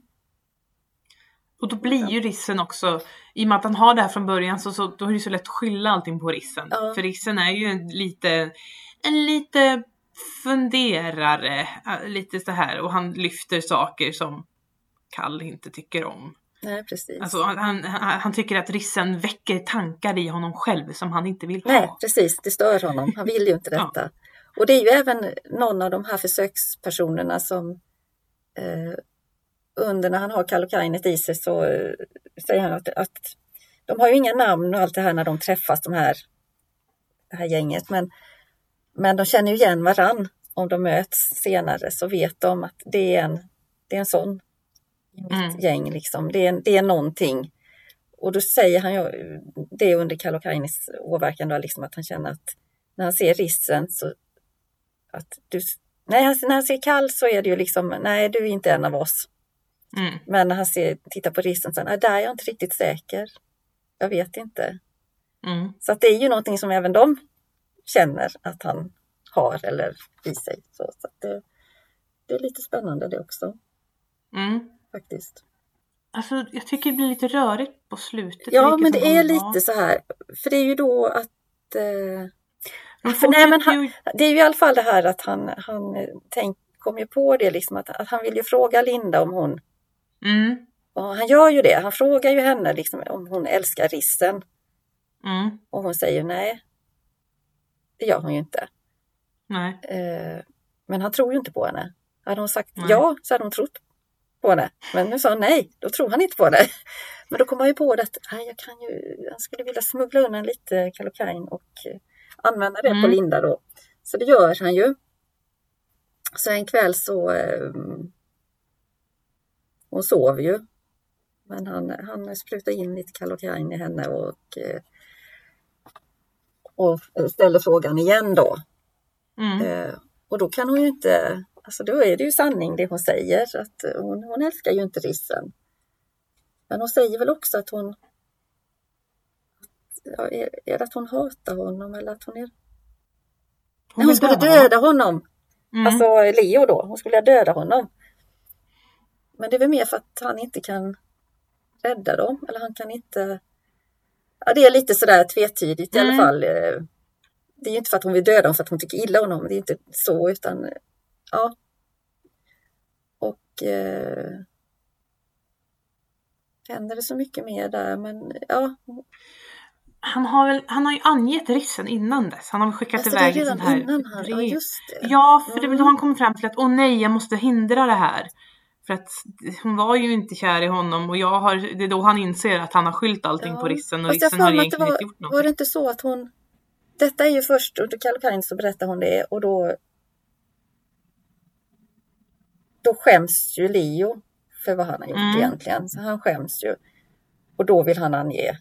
Och då blir ju rissen också, i och med att han har det här från början så, så då är det så lätt att skylla allting på rissen.
Ja.
För rissen är ju en lite, en lite funderare, äh, lite så här och han lyfter saker som Kall inte tycker om.
Nej, precis.
Alltså han, han, han tycker att rissen väcker tankar i honom själv som han inte vill ha.
Nej, precis. Det stör honom. Han vill ju inte <laughs>
Ja.
detta. Och det är ju även någon av de här försökspersonerna som eh, under när han har Kallokainet i sig så eh, säger han att, att de har ju inga namn och allt det här när de träffas, de här, det här gänget. Men, men de känner ju igen varann. Om de möts senare så vet de att det är en, det är en sån i mitt
Mm.
gäng. Liksom. Det, är, det är någonting. Och då säger han ju det under Kallokainis åverkan då, liksom att han känner att när han ser rissen så att du, nej, han- när han ser Kall så är det ju liksom, nej du är inte en av oss.
Mm.
Men när han ser, tittar på rissen så, nej där är jag inte riktigt säker. Jag vet inte.
Mm.
Så att det är ju någonting som även de känner att han har eller i sig. Så, så det, det är lite spännande det också
Mm.
Faktiskt.
Alltså jag tycker det blir lite rörigt på slutet.
Ja, men det är lite så här, för det är ju då att eh, för nej, men
ju-
Det är ju i alla fall det här att han, han eh, tänk, kom ju på det liksom att, att han vill ju fråga Linda om hon,
Mm.
och han gör ju det, han frågar ju henne liksom om hon älskar rissen
Mm.
och hon säger nej. Det gör hon ju inte.
Nej.
Eh, men han tror ju inte på henne. Hade hon sagt
Nej.
ja så hade hon trott på henne. Men nu sa hon nej, då tror han inte på henne. Men då kom han ju på det att nej, jag kan ju, han skulle vilja smuggla undan lite Kallocain och eh, använda det på
Mm.
Linda då. Så det gör han ju. Så en kväll så eh, hon sover ju. Men han, han sprutar in lite Kallocain i henne och, eh, och ställer frågan igen då.
Mm.
Eh, och då kan hon ju inte, alltså då är det ju sanning det hon säger, att eh, hon, hon älskar ju inte rissen. Men hon säger väl också att hon, ja, är, är det att hon hatar honom eller att hon är,
Hon
nej, hon skulle
döda honom.
döda honom,
Mm.
alltså Leo då, hon skulle döda honom. Men det är väl mer för att han inte kan rädda dem, eller han kan inte, ja det är lite sådär tvetydigt i alla
Mm.
fall. eh, Det är ju inte för att hon vill döda honom för att hon tycker illa om honom, det är inte så utan ja. Och eh, händer det så mycket mer där men ja.
Han har väl, han har ju angett rissen innan dess. Han har skickat
Alltså, det är
iväg
redan
sånt här
innan han, ja
brev.
just det.
Ja, för det är väl då
Mm.
han kommer fram till att åh nej, jag måste hindra det här. För att hon var ju inte kär i honom och jag har, det är då han inser att han har skyllt allting
Ja.
på rissen och
Fast
rissen
har
har
det
egentligen inte gjort
var, var det inte så att hon Detta är ju först under Kallocain så berättar hon det och då Då skäms ju Leo för vad han har gjort
Mm.
egentligen. Så han skäms ju. Och då vill han ange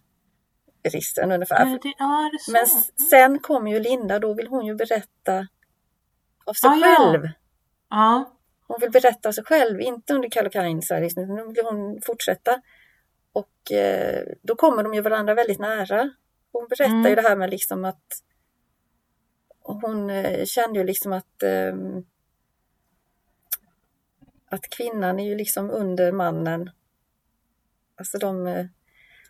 rissen ungefär.
Ja, det, ja, är?
Men s- sen kommer ju Linda, då vill hon ju berätta av sig
Ah, ja.
själv.
Ja.
Hon vill berätta av sig själv, inte under här, liksom, nu vill hon fortsätta. Och eh, då kommer de ju varandra väldigt nära. Hon berättar
Mm.
ju det här med liksom att hon eh, kände ju liksom att ehm, att kvinnan är ju liksom under mannen. Alltså de, eh,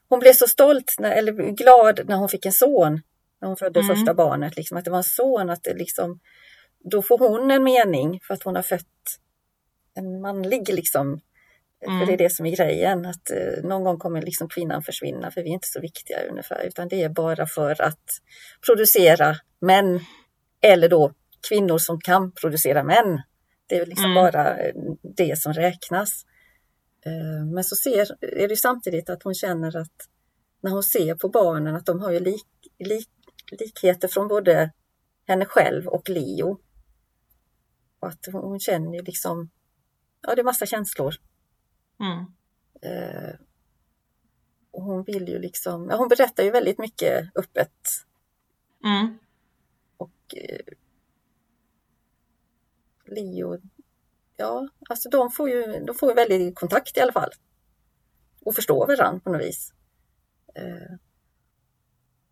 hon blev så stolt, när, eller glad när hon fick en son. när hon födde
Mm.
första barnet, liksom, att det var en son, att det liksom, då får hon en mening för att hon har fött en manlig liksom.
Mm.
För det är det som är grejen, att eh, någon gång kommer liksom kvinnan försvinna för vi är inte så viktiga ungefär, utan det är bara för att producera män eller då kvinnor som kan producera män. Det är liksom
Mm.
bara eh, det som räknas. Eh, Men så ser, är det samtidigt att hon känner att när hon ser på barnen att de har ju lik, lik, likheter från både henne själv och Leo. Och att hon, känner liksom, ja det är massa känslor.
Mm.
Eh, och hon vill ju liksom, ja, hon berättar ju väldigt mycket öppet
Mm.
och eh, Leo, ja alltså de får ju, de får ju väldigt kontakt i alla fall. Och förstår varandra på något vis. Eh,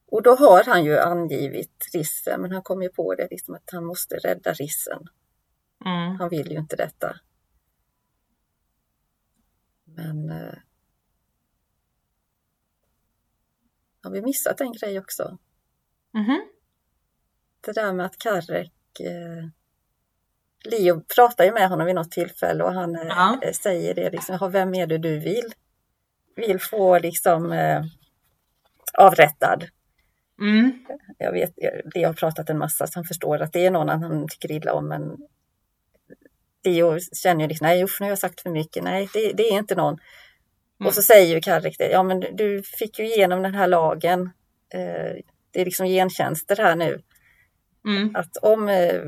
och då har han ju angivit rissen, men han kom ju på det liksom att han måste rädda rissen.
Mm.
Han vill ju inte detta. Men eh, har vi missat en grej också?
Mhm.
Det där med att Karek eh, Leo pratar ju med honom vid något tillfälle och han eh,
Ja.
eh, säger det liksom, "Jaha, vem är det du vill? Vill få liksom eh, avrättad.
Mm.
Jag vet, Leo har pratat en massa så han förstår att det är någon han tycker illa om men Leo känner ju liksom, nej usch nu har jag sagt för mycket, nej det, det är inte någon.
Mm.
Och så säger ju Karrik det, ja men du- fick ju igenom den här lagen. Eh, det är liksom gentjänster här nu.
Mm.
Att om, eh,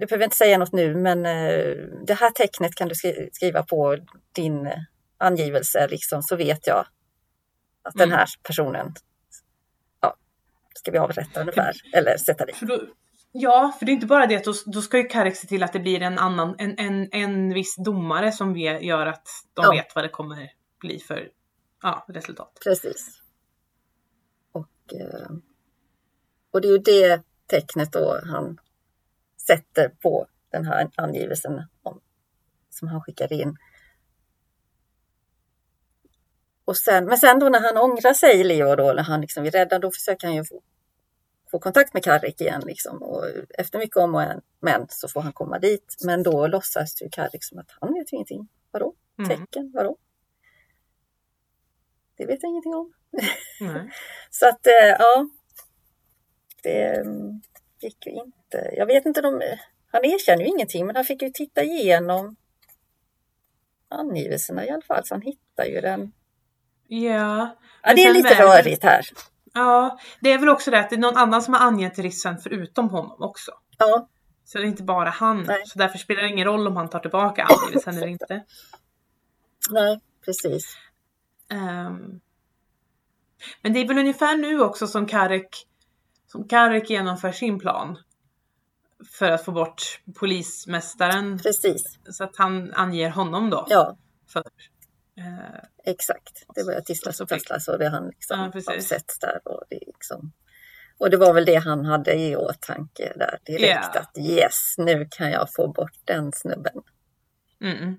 du behöver inte säga något nu, men eh, det här tecknet kan du skri- skriva på din angivelse liksom, så vet jag att den
Mm.
här personen ja, ska vi avrätta ungefär, eller sätta dit.
Ja, för det är inte bara det att då, då ska ju Karek se till att det blir en annan, en, en, en viss domare som vi, gör att de
Ja.
vet vad det kommer bli för ja, resultat.
Precis. Och, eh, och det är ju det tecknet då han sätter på den här angivelsen om, som han skickar in. Och sen, men sen då när han ångrar sig, Leo, då, när han liksom är rädd, då försöker han ju få, få kontakt med Karrik igen. Liksom. Och efter mycket om och men så får han komma dit. Men då låtsas ju Karrik som att han vet ingenting. Vadå?
Mm.
Tecken? Vadå? Det vet jag ingenting om.
Nej. <laughs>
Så att eh, ja, det mm, gick ju inte. Jag vet inte, de, han erkänner ju ingenting men han fick ju titta igenom angivelserna i alla fall så han hittar ju den.
Ja.
Ja, det är lite
väger-
rörigt här.
Ja, det är väl också det att det är någon annan som har angett rissen förutom honom också.
Ja,
Så det är inte bara han.
Nej.
Så därför spelar det ingen roll om han tar tillbaka angivelsen eller inte.
nej, precis.
Ehm, men det är väl ungefär nu också som Karek, som Karek genomför sin plan. För att få bort polismästaren.
Precis.
Så att han anger honom då.
Ja,
För, eh,
exakt. Det börjar tisslas och tasslas och det han liksom
Ja,
avsätts där. Och det, liksom, och det var väl det han hade i åtanke där direkt.
Ja.
Att yes, nu kan jag få bort den snubben.
mm,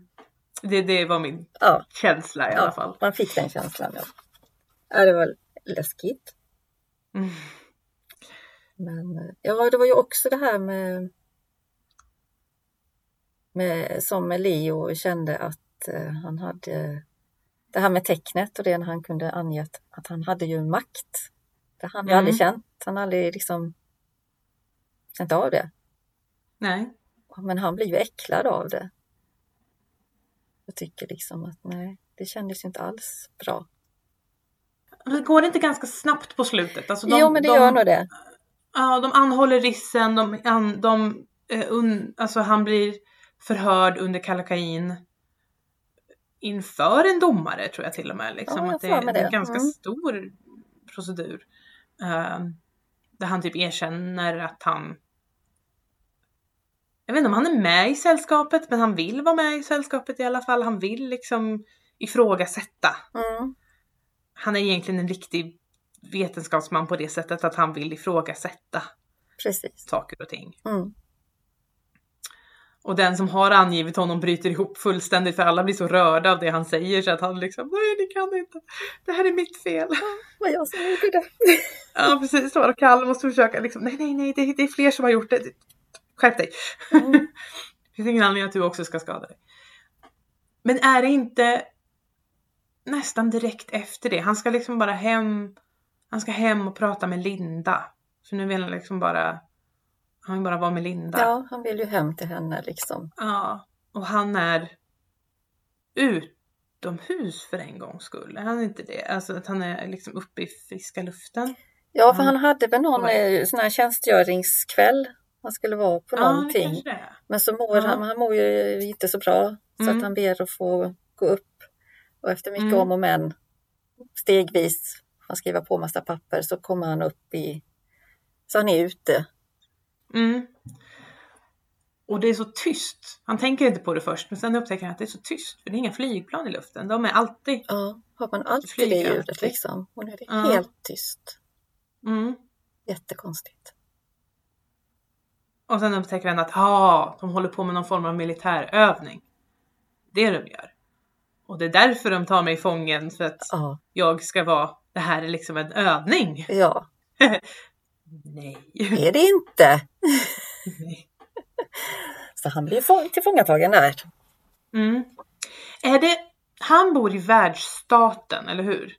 det, det var min
Ja,
känsla i alla fall.
man fick den känslan. Ja, ja det var läskigt.
Mm.
Men eh, ja, det var ju också det här med, med som Leo kände att eh, han hade det här med tecknet och det när han kunde ange att, han hade ju makt. Det han
Mm.
aldrig känt. Han har aldrig liksom känt av det.
Nej.
Men han blir ju äcklad av det. Jag tycker liksom att nej, det kändes ju inte alls bra.
Går det inte ganska snabbt på slutet? Alltså de,
jo, men det
de,
gör nog det.
Ja, de anhåller rissen, de, an, de, eh, un, alltså han blir förhörd under kalakain inför en domare tror jag till och med. Liksom,
Ja,
att det,
med
det är en ganska
Mm.
stor procedur. Ehm, där han typ erkänner att han jag vet inte om han är med i sällskapet men han vill vara med i sällskapet i alla fall. Han vill liksom ifrågasätta.
Mm.
Han är egentligen en riktig vetenskapsman på det sättet att han vill ifrågasätta
Precis.
saker och ting.
Mm.
Och den som har angivit honom bryter ihop fullständigt för alla blir så rörda av det han säger så att han liksom nej ni kan inte. Det här är mitt fel.
Vad jag som gjorde det. <laughs>
Ja precis så. Och Kalle måste försöka liksom nej nej nej det, det är fler som har gjort det. Skärp dig.
Mm. <laughs>
Det finns ingen anledning att du också ska skada dig. Men är det inte nästan direkt efter det? Han ska liksom bara hem. Han ska hem och prata med Linda. För nu vill han liksom bara. Han vill bara vara med Linda.
Ja, han vill ju hem till henne liksom.
Ja, och han är utomhus för en gångs skull. Är han inte det? Alltså att han är liksom uppe i friska luften.
Ja, för
Ja.
han hade väl någon
Ja.
eh, sån här tjänstgöringskväll. Han skulle vara på
Ja,
någonting.
det. är.
Men så mår
Ja.
han, han mår ju inte så bra. Så
Mm.
att han ber att få gå upp. Och efter mycket
Mm.
om och men stegvis, han skriver på massa papper, så kommer han upp i... Så han är ute.
Mm. Och det är så tyst. Han tänker inte på det först, men sen upptäcker han att det är så tyst. För det är inga flygplan i luften. De är alltid...
Ja, har man alltid det
Flyger
ljudet
alltid.
liksom. Och nu är det
Ja.
helt tyst.
Mm.
Jättekonstigt.
Och sen upptäcker han att ah, de håller på med någon form av militärövning. Det är det de gör. Och det är därför de tar mig i fången, för att
Ja,
jag ska vara... Det här är liksom en övning.
ja. <laughs>
Nej.
det är det inte. Så han blir få- tillfångatagen där.
Mm. Är det, han bor i världsstaten, eller hur?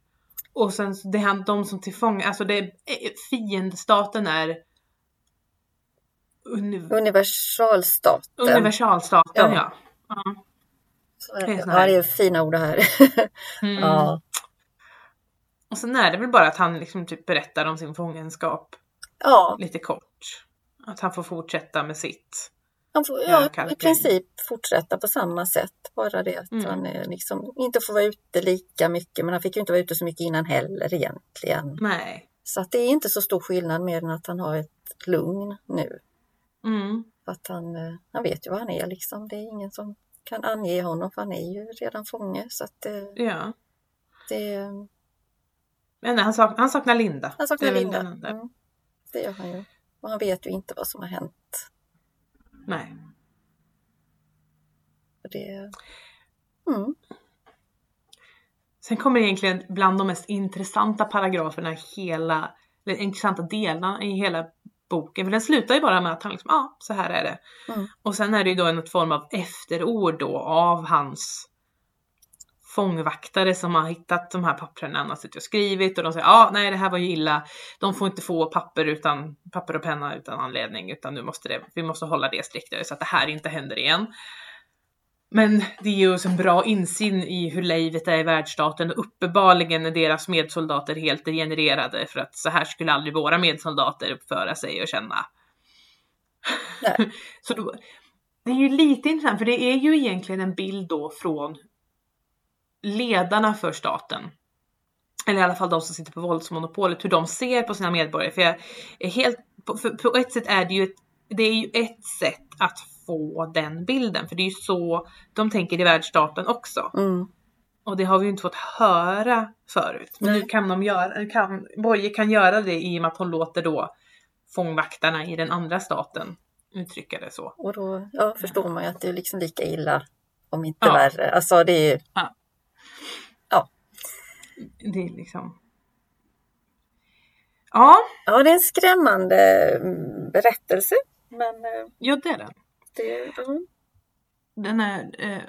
Och sen det är han, de som tillfångar, alltså det är, eh, fiendestaten är uni,
Universalstaten.
universalstaten,
Ja.
ja. ja.
Så är
Det
Ja, det är fina ord det här.
Mm.
ja.
Och sen är det väl bara att han liksom typ berättar om sin fångenskap
ja,
lite kort. Att han får fortsätta med sitt.
han får
Ja,
i princip fortsätta på samma sätt. Bara det att
Mm.
han eh, liksom inte får vara ute lika mycket. Men han fick ju inte vara ute så mycket innan heller egentligen.
Nej.
Så att det är inte så stor skillnad mer än att han har ett lugn nu.
Mm.
Att han, eh, han vet ju vad han är liksom. Det är ingen som kan ange honom för han är ju redan fånge. Så att det,
Ja.
det
Men han, sak, han saknar Linda.
han saknar Linda. Mm, det gör han ju. Och han vet ju inte vad som har hänt.
Nej.
För det, mm,
Sen kommer egentligen bland de mest intressanta paragraferna hela, eller intressanta delarna i hela boken. För den slutar ju bara med att han liksom, ja ah, så här är det.
Mm.
Och sen är det ju då en form av efterord då av hans fångvaktare som har hittat de här papperna han har suttit och skrivit och de säger ja ah, nej det här var ju illa. De får inte få papper utan papper och penna utan anledning utan nu måste det, vi måste hålla det striktare så att det här inte händer igen. Men det ger oss en bra insyn i hur livet är i världsstaten och uppenbarligen är deras medsoldater helt degenererade för att så här skulle aldrig våra medsoldater uppföra sig och känna. <laughs> Så då, det är ju lite intressant för det är ju egentligen en bild då från ledarna för staten. Eller i alla fall de som sitter på våldsmonopolet, hur de ser på sina medborgare. För jag är helt, på, ett sätt är det ju ett, det är ju ett sätt att få den bilden. För det är ju så de tänker i världsstaten också.
mm,
Och det har vi ju inte fått höra förut. Men
Nej.
nu kan de göra, kan, Boye kan göra det i och med att hon låter då fångvaktarna i den andra staten uttrycka det så.
och då ja, förstår man ju att det är liksom lika illa. Om inte
Ja.
värre. Alltså det är ju,
Det är liksom... Ja,
ja det är en skrämmande mm, berättelse. Men eh,
ja det är den.
det, mm,
Den är eh,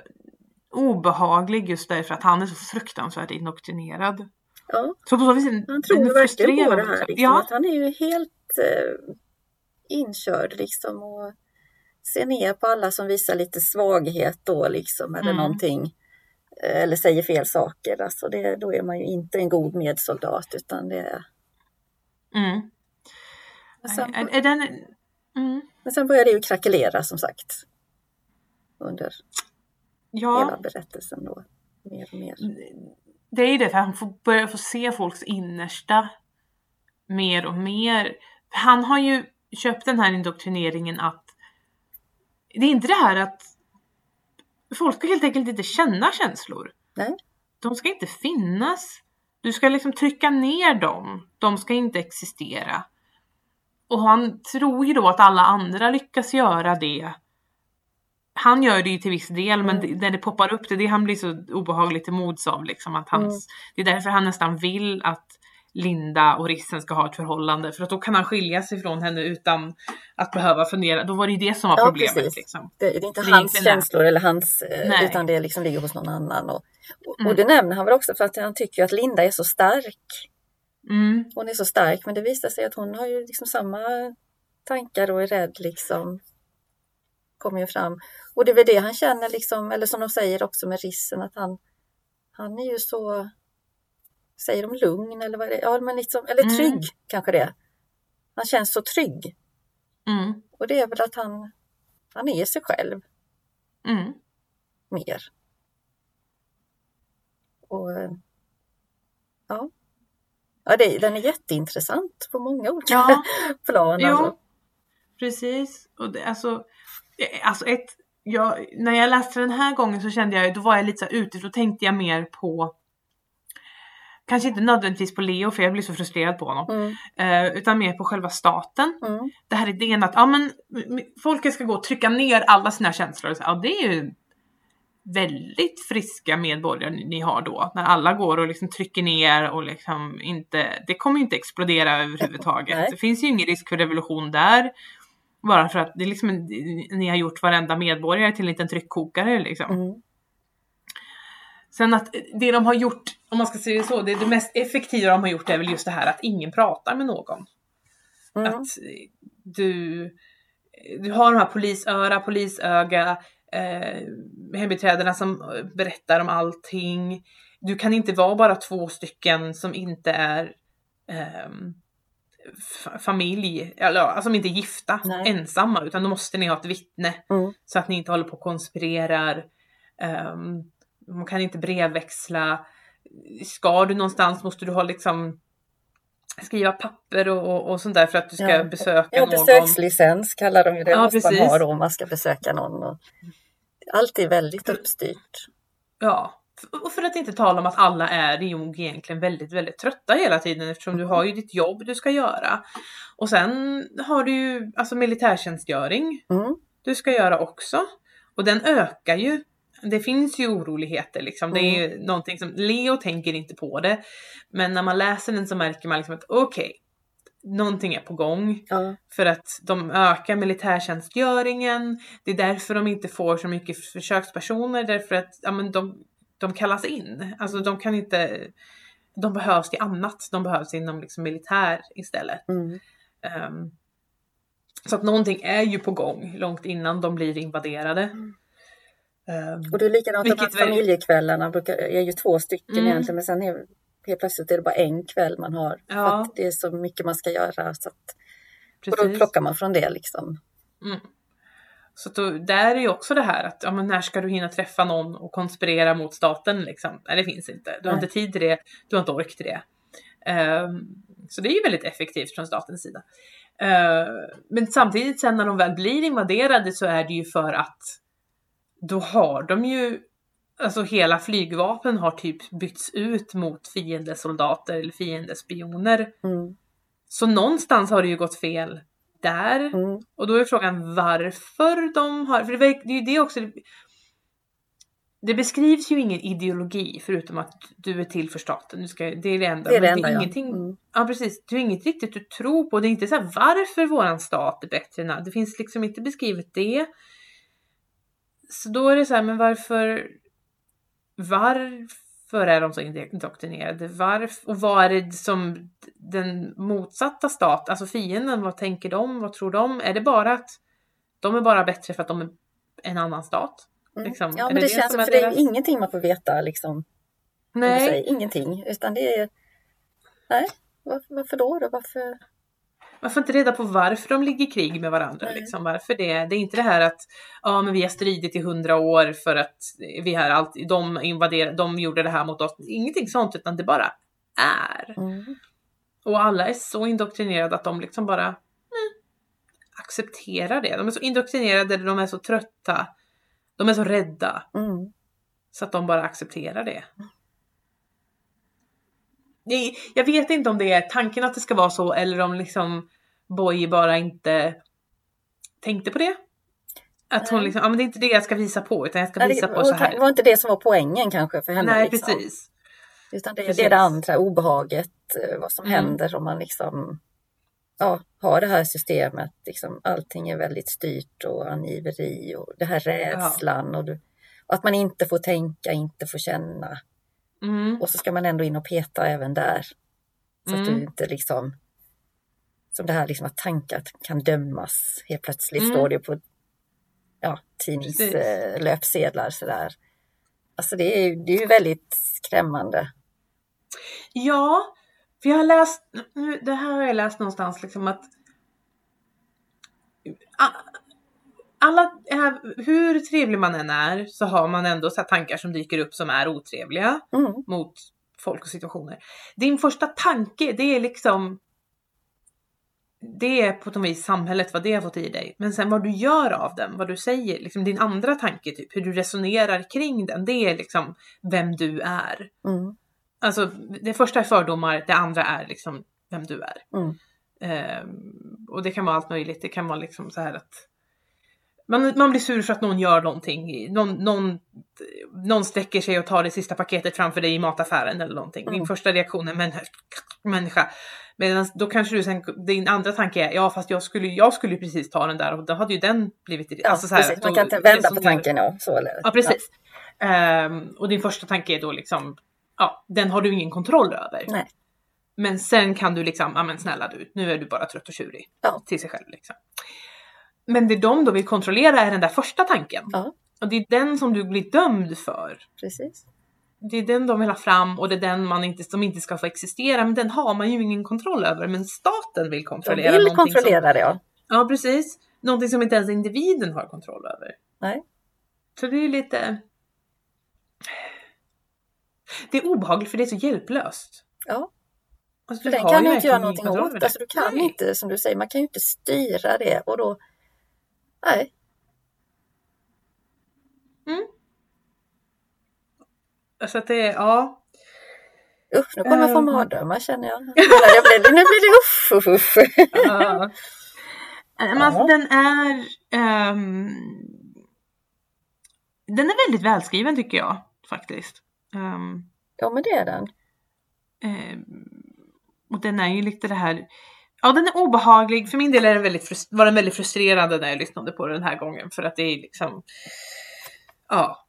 obehaglig just därför att han är så fruktansvärt indoktrinerad.
ja,
Så på så vis är
han tror verkligen på det här. Liksom,
Ja,
han är ju helt eh, inkörd liksom. Och ser ner på alla som visar lite svaghet då liksom. Eller
Mm.
någonting. Eller säger fel saker. Alltså det, då är man ju inte en god medsoldat utan det är...
mm.
Men sen,
Är, är den... Mm.
men sen börjar det ju krackelera som sagt. Under
Ja,
hela berättelsen då. Mer och mer.
det är ju det för han får börja få se folks innersta mer och mer. Han har ju köpt den här indoktrineringen att det är inte det här att folk ska helt enkelt inte känna känslor.
Nej.
De ska inte finnas. Du ska liksom trycka ner dem. De ska inte existera. Och han tror ju då att alla andra lyckas göra det han gör det ju till viss del men
Mm.
det, där det poppar upp det är det han blir så obehagligt mods av liksom att hans,
Mm.
det är därför han nästan vill att Linda och Rissen ska ha ett förhållande för att då kan han skilja sig från henne utan att behöva fundera. Då var det ju det som var problemet liksom.
Det, det är inte
Det är
hans känslor eller hans, eh,
Nej.
utan det liksom ligger hos någon annan. Och, och,
Mm.
och det nämner han väl också för att han tycker att Linda är så stark.
Mm.
Hon är så stark men det visar sig att hon har ju liksom samma tankar och är rädd liksom. Kommer ju fram. Och det är väl det han känner liksom, eller som de säger också med Rissen att han, han är ju så, säger de lugn eller vad är det? Ja men liksom, eller
Mm.
trygg kanske det. Han känns så trygg.
Mm.
Och det är väl att han, han är sig själv
Mm.
mer. Och eh, ja, ja det, den är jätteintressant på många olika
Ja. <laughs>
plan.
Jo,
Alltså.
precis. Och det, alltså, eh, alltså ett, jag, när jag läste den här gången så kände jag, då var jag lite så här ute, då tänkte jag mer på Kanske inte nödvändigtvis på Leo för jag blir så frustrerad på honom.
Mm,
Eh, utan mer på själva staten.
mm,
Det här idén att ja, men, folket ska gå och trycka ner alla sina känslor. Så, ja, det är ju väldigt friska medborgare ni, har då. När alla går och liksom trycker ner och liksom inte, det kommer ju inte explodera överhuvudtaget.
Nej.
Det finns ju ingen risk för revolution där. Bara för att det är liksom, ni har gjort varenda medborgare till en liten tryckkokare liksom.
mm,
Sen att det de har gjort, om man ska säga det så, det, det mest effektiva de har gjort är väl just det här att ingen pratar med någon.
mm,
Att eh, du, du har de här polisöra, polisöga, eh, hembiträdena som eh, berättar om allting. Du kan inte vara bara två stycken som inte är f- familj, eller alltså som inte är gifta,
Nej.
ensamma, utan då måste ni ha ett vittne
mm.
så att ni inte håller på och konspirerar. Um, man kan inte brevväxla. Ska du någonstans måste du ha liksom skriva papper och, och, och sånt där för att du ska
Ja.
besöka
Ja,
någon.
besökslicens kallar de ju det.
Ja,
måste man
precis.
ha då om man ska besöka någon. Allt är väldigt uppstyrt.
Ja, och för att inte tala om att alla är ju egentligen väldigt, väldigt trötta hela tiden eftersom du har ju ditt jobb du ska göra. Och sen har du ju alltså militärtjänstgöring
Mm,
du ska göra också. Och den ökar ju. Det finns ju oroligheter liksom. Det är ju någonting som Leo tänker inte på det. Men när man läser den så märker man liksom att okej, någonting är på gång.
ja,
För att de ökar militärtjänstgöringen. Det är därför de inte får så mycket försökspersoner. Därför att ja, men de, de kallas in. Alltså de kan inte. De behövs till annat. De behövs inom liksom militär istället.
mm,
Ehm, så att någonting är ju på gång långt innan de blir invaderade.
Mm.
Ehm,
Och det är likadant
Vilket väl-
familjekvällarna. Brukar, är ju två stycken
Mm.
egentligen men sen är, helt plötsligt är det bara en kväll man har. För
Ja.
att det är så mycket man ska göra. Så att, och då plockar man från det liksom.
Mm. Så då, där är ju också det här att ja, men när ska du hinna träffa någon och konspirera mot staten liksom? Nej, det finns inte. Du har
Nej.
inte tid till det. Du har inte ork till det. Ehm, så det är ju väldigt effektivt från statens sida. Ehm, men samtidigt sen när de väl blir invaderade så är det ju för att då har de ju Alltså hela flygvapen har typ bytts ut mot fiendesoldater eller fiendespioner.
Mm,
Så någonstans har det ju gått fel där.
mm,
Och då är frågan varför de har, för det är det är ju det också. Det beskrivs ju ingen ideologi förutom att du är till för staten. Du ska, det är det enda.
det är det enda
är
ja.
ingenting,
Mm,
Ja precis, det är inget riktigt du tror på. Det är inte så här varför våran stat är bättre än Det finns liksom inte beskrivet det. Så då är det så här, men varför varför är de så indoktrinerade? Varför, och vad är det som den motsatta stat, alltså fienden, vad tänker de? Vad tror de? Är det bara att de är bara bättre för att de är en annan stat?
mm.
Liksom,
Ja men det,
det
känns
som
för det är
deras-
ingenting man får veta liksom.
Nej,
säger, Ingenting. Utan det är Nej, varför, varför då? då? Varför?
Man får inte reda på varför de ligger i krig med varandra.
Nej.
Liksom. Varför det? Det är inte det här att ja, men vi har stridit i hundra år för att vi har alltid, de invaderade, de gjorde det här mot oss. Ingenting sånt, utan det bara är.
Mm.
Och alla är så indoktrinerade att de liksom bara mm, accepterar det. De är så indoktrinerade, de är så trötta. De är så rädda
Mm.
så att de bara accepterar det. Det- Jag vet inte om det är tanken att det ska vara så eller om liksom Boy bara inte tänkte på det. Att hon liksom, ja men det är inte det jag ska visa på utan jag ska visa
det
på så här.
var inte det som var poängen kanske för henne.
Nej
liksom.
precis.
Utan det,
Precis.
det är det andra obehaget, eh, vad som
Mm.
händer om man liksom ja, har det här systemet. Liksom, allting är väldigt styrt och angiveri och det här rädslan och, du, och att man inte får tänka, inte får känna.
Mm.
Och så ska man ändå in och peta även där. Så att
Mm.
du inte liksom som det här liksom att tankar kan dömas. Helt plötsligt
Mm.
står det på ja, tidningslöpsedlar sådär. Alltså det är, ju- det är väldigt skrämmande.
Ja, för jag har läst, nu- det här har jag läst någonstans liksom att alla, är- hur trevlig man än är så har man ändå så tankar som dyker upp som är otrevliga
Mm.
mot folk och situationer. Din första tanke det är liksom det är på något vis samhället, vad det har fått i dig. Men sen vad du gör av den, vad du säger, liksom din andra tanke, typ hur du resonerar kring den, det är liksom vem du är.
Mm.
Alltså det första är fördomar, det andra är liksom vem du är.
Mm.
Ehm, och det kan vara allt möjligt. Det kan vara liksom så här att man, man blir sur för att någon gör någonting. Någon, någon, någon sträcker sig och tar det sista paketet framför dig i mataffären eller någonting. Din
Mm.
första reaktion är men, människa. Medan då kanske du sen, din andra tanke är ja fast jag skulle, jag skulle ju precis ta den där och då hade ju den blivit
Ja,
alltså så här,
precis. Man
då
kan inte vända på tanken. Ja, så, eller?
Ja precis. Ehm, och din första tanke är då liksom, ja den har du ingen kontroll över.
Nej.
Men sen kan du liksom, ja men snälla du, nu är du bara trött och tjurig.
Ja.
Till sig själv liksom. Men det de då vill kontrollera är den där första tanken.
Ja.
Och det är den som du blir dömd för.
Precis.
Det är den de vill ha fram och det är den man inte, som inte ska få existera. Men den har man ju ingen kontroll över. Men staten vill
De
kontrollera
vill
någonting
kontrollera det, ja.
Som, ja precis. Någonting som inte ens individen har kontroll över.
Nej.
Så det är lite... Det är obehagligt för det är så hjälplöst.
Ja.
Alltså,
För den kan
ju
du inte göra någonting åt. Alltså, du kan
Nej.
inte, som du säger, man kan ju inte styra det och då... Nej,
Så att det är, ja.
usch, nu kommer jag få
Ehm.
mardrömmar känner jag. Nu blir nu blir det usch, usch, usch.
Ja. Men alltså den är... ehm, den är väldigt välskriven tycker jag faktiskt. Ehm,
Ja, men det är den.
ehm, och den är ju lite det här... Ja, den är obehaglig. För min del är den väldigt var den väldigt frustrerande när jag lyssnade på den här gången. För att det är liksom... Ja.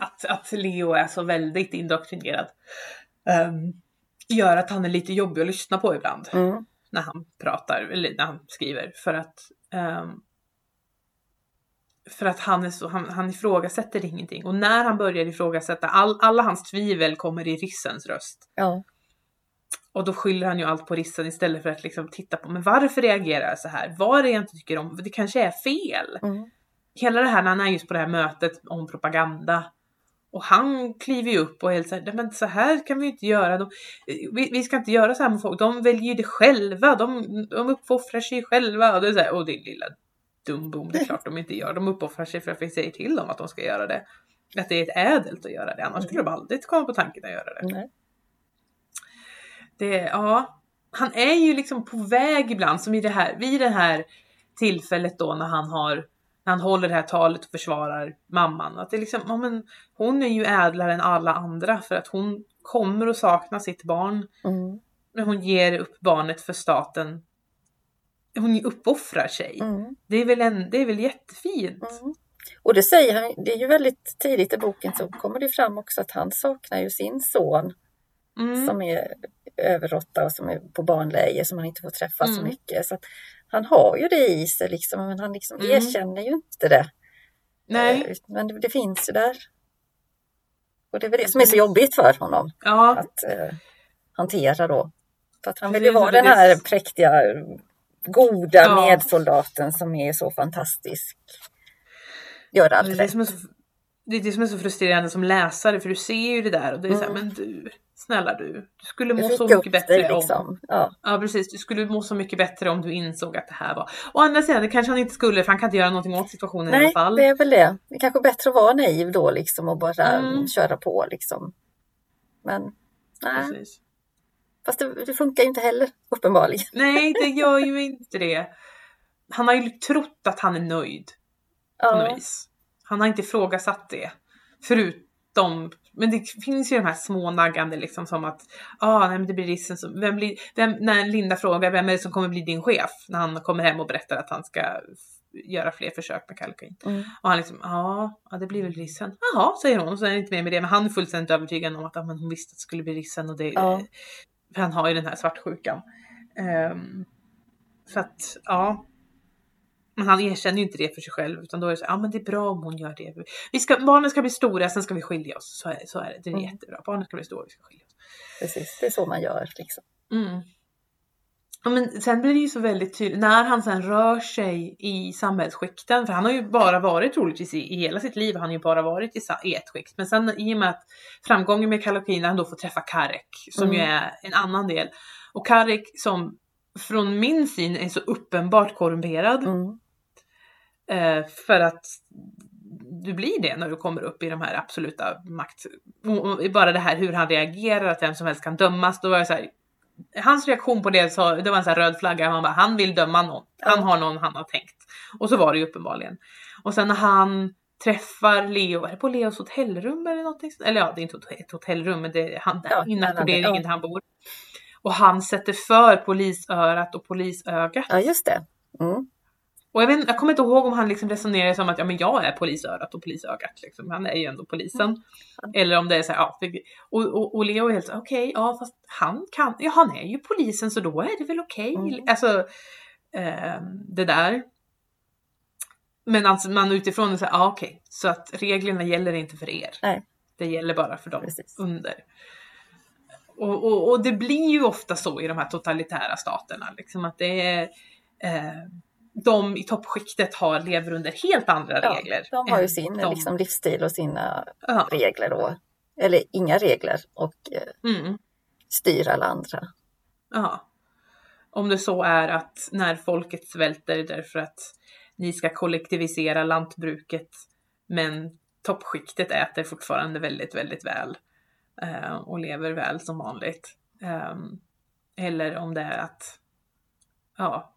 Att, att Leo är så väldigt indoktrinerad. ehm, gör att han är lite jobbig att lyssna på ibland
Mm.
när han pratar eller när han skriver för att ehm, för att han, är så, han, han ifrågasätter ingenting och när han börjar ifrågasätta all, alla hans tvivel kommer i Rissens röst
Ja,
och då skyller han ju allt på Rissen istället för att liksom titta på men varför reagerar jag så här? Vad är det jag inte tycker om? Det kanske är fel.
mm.
Hela det här när han är just på det här mötet om propaganda och han kliver ju upp och är helt såhär, "Nej, men så här kan vi ju inte göra. De, vi, vi ska inte göra så här med folk. De väljer ju det själva. De, de uppoffrar sig själva. Och det är så här, och din lilla dumbom, det är klart de inte gör. De uppoffrar sig för att vi säger till dem att de ska göra det. Att det är ett ädelt att göra det. Annars skulle de aldrig komma på tanken att göra det.
Nej.
Det, ja, han är ju liksom på väg ibland som i det här, vid det här tillfället då när han har, när han håller det här talet och försvarar mamman. Att det är liksom, ja men hon är ju ädlare än alla andra för att hon kommer att sakna sitt barn.
Mm.
Men hon ger upp barnet för staten. Hon uppoffrar sig.
Mm.
Det är väl, en, det är väl jättefint.
Mm. Och det säger han, det är ju väldigt tidigt i boken så kommer det fram också att han saknar ju sin son
Mm.
som är över åtta och som är på barnläger som han inte får träffa så
Mm.
mycket. Så han har ju det i sig liksom, men han liksom
Mm.
erkänner ju inte det.
Nej,
Eh, Men det, det finns ju där. Och det är väl det som är så jobbigt för honom
ja.
att eh, hantera då. För att han vill ju vara
det-
den här präktiga, goda
Ja.
medsoldaten som är så fantastisk. Gör
Det
allt
är det,
rätt.
som är så, det är det som är så frustrerande som läsare för du ser ju det där och det är så här,
Mm.
men du, snälla du, du skulle må så mycket bättre
dig
om,
liksom. Ja.
ja precis, du skulle må så mycket bättre om du insåg att det här var, å andra sidan det kanske han inte skulle för han kan inte göra någonting åt situationen i alla
Nej,
fall.
det är väl det. Det är kanske bättre att vara naiv då liksom och bara
Mm.
köra på liksom. Men nej,
Precis.
fast det, det funkar ju inte heller uppenbarligen.
Nej, det <laughs> gör ju inte det. han har ju trott att han är nöjd på
Ja.
något vis. Han har inte ifrågasatt det. Förutom, men det finns ju de här små naggande liksom som att, ah, nej men det blir rissen som, vem blir, vem, när Linda frågar vem är det som kommer bli din chef? När han kommer hem och berättar att han ska göra fler försök med kalkin.
Mm.
Och han liksom, ja, ja det blir väl rissen. Jaha, säger hon och så är det inte mer med det. Men han är fullständigt övertygad om att ja, men hon visste att det skulle bli rissen och det,
Ja.
för han har ju den här svartsjukan. Ehm, så att, ja. Men han erkänner ju inte det för sig själv utan då är det så ja men det är bra om hon gör det. Vi ska, barnen ska bli stora, sen ska vi skilja oss. Så är, så är det, det är
Mm.
jättebra. Barnen ska bli stora, vi ska skilja oss.
Precis, det är så man gör liksom.
Mm. Ja, men sen blir det ju så väldigt tydligt när han sen rör sig i samhällsskikten, för han har ju bara varit troligtvis i, i hela sitt liv, han har ju bara varit i, i ett skikt. Men sen i och med att framgången med Kallokin, han då får träffa Karek, som ju
Mm.
är en annan del. Och Karek som från min syn är så uppenbart korrumperad.
Mm.
Eh, för att du blir det när du kommer upp i de här absoluta makt... Bara det här hur han reagerar, att vem som helst kan dömas. Då var jag så här, hans reaktion på det, så, det var en här röd flagga. Man bara, han vill döma någon. Han har någon han har tänkt. Och så var det ju uppenbarligen. Och sen när han träffar Leo, är det på Leos hotellrum eller någonting? Eller ja, det är inte ett hotellrum, men det är han,
Ja,
inackorderingen
ja.
där han bor. Och han sätter för polisörat och polisögat.
Ja, just det. Mm.
Och jag, vet, jag kommer inte ihåg om han liksom resonerar som att ja, men jag är polisörat och polisögat. Liksom. Han är ju ändå polisen. Eller om det är så här, ja. Och, och, och Leo är helt så okej, ja fast han kan, ja han är ju polisen så då är det väl okej.
Mm.
Alltså eh, det där. Men alltså man utifrån här, ja okej, så att reglerna gäller inte för er.
Nej.
Det gäller bara för dem
Precis.
under. Och, och, och det blir ju ofta så i de här totalitära staterna, liksom att det är eh, de i toppskiktet har, lever under helt andra
Ja,
regler.
de har ju sin
de-
liksom, livsstil och sina
Ja,
regler då. Eller inga regler och eh,
mm,
styr alla andra.
ja. Om det så är att när folket svälter därför att ni ska kollektivisera lantbruket men toppskiktet äter fortfarande väldigt, väldigt väl eh, och lever väl som vanligt. Ehm, eller om det är att ja,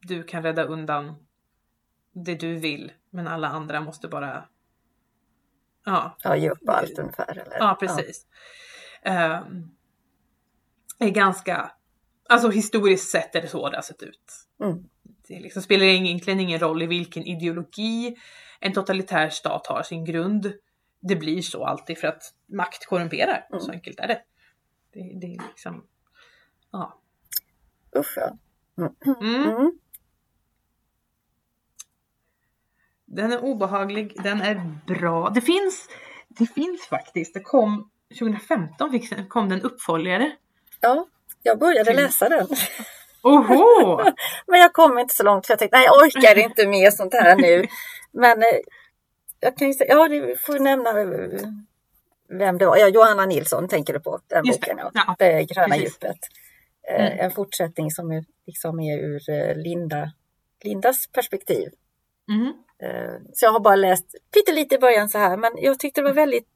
du kan rädda undan det du vill men alla andra måste bara ja,
Ja, ge upp allt ungefär. Eller?
Ja, precis. Ehm, är ganska, alltså historiskt sett är det så det har sett ut.
Ja. Mm.
Det liksom spelar egentligen ingen roll i vilken ideologi en totalitär stat har sin grund. Det blir så alltid för att makt korrumperar.
Mm.
Så enkelt är det. Det, det är liksom, ja.
Usch ja.
Mm.
Mm.
Den är obehaglig, den är bra. Det finns, det finns faktiskt, det kom 2015 fick- kom den uppföljare.
Ja, jag började
Mm.
läsa den.
Oho! <laughs>
Men jag kom inte så långt för jag tänkte nej jag orkar inte med sånt här nu. Men eh, jag kan ju säga, ja du får nämna eh, vem det var. Ja, Johanna Nilsson tänker du på, den
Just det.
boken. Ja.
Ja,
Det gröna
precis.
djupet. Eh,
Mm.
En fortsättning som är, liksom är ur Linda, Lindas perspektiv.
Mhm.
Eh, Så jag har bara läst pyttelite i början så här men jag tyckte det var väldigt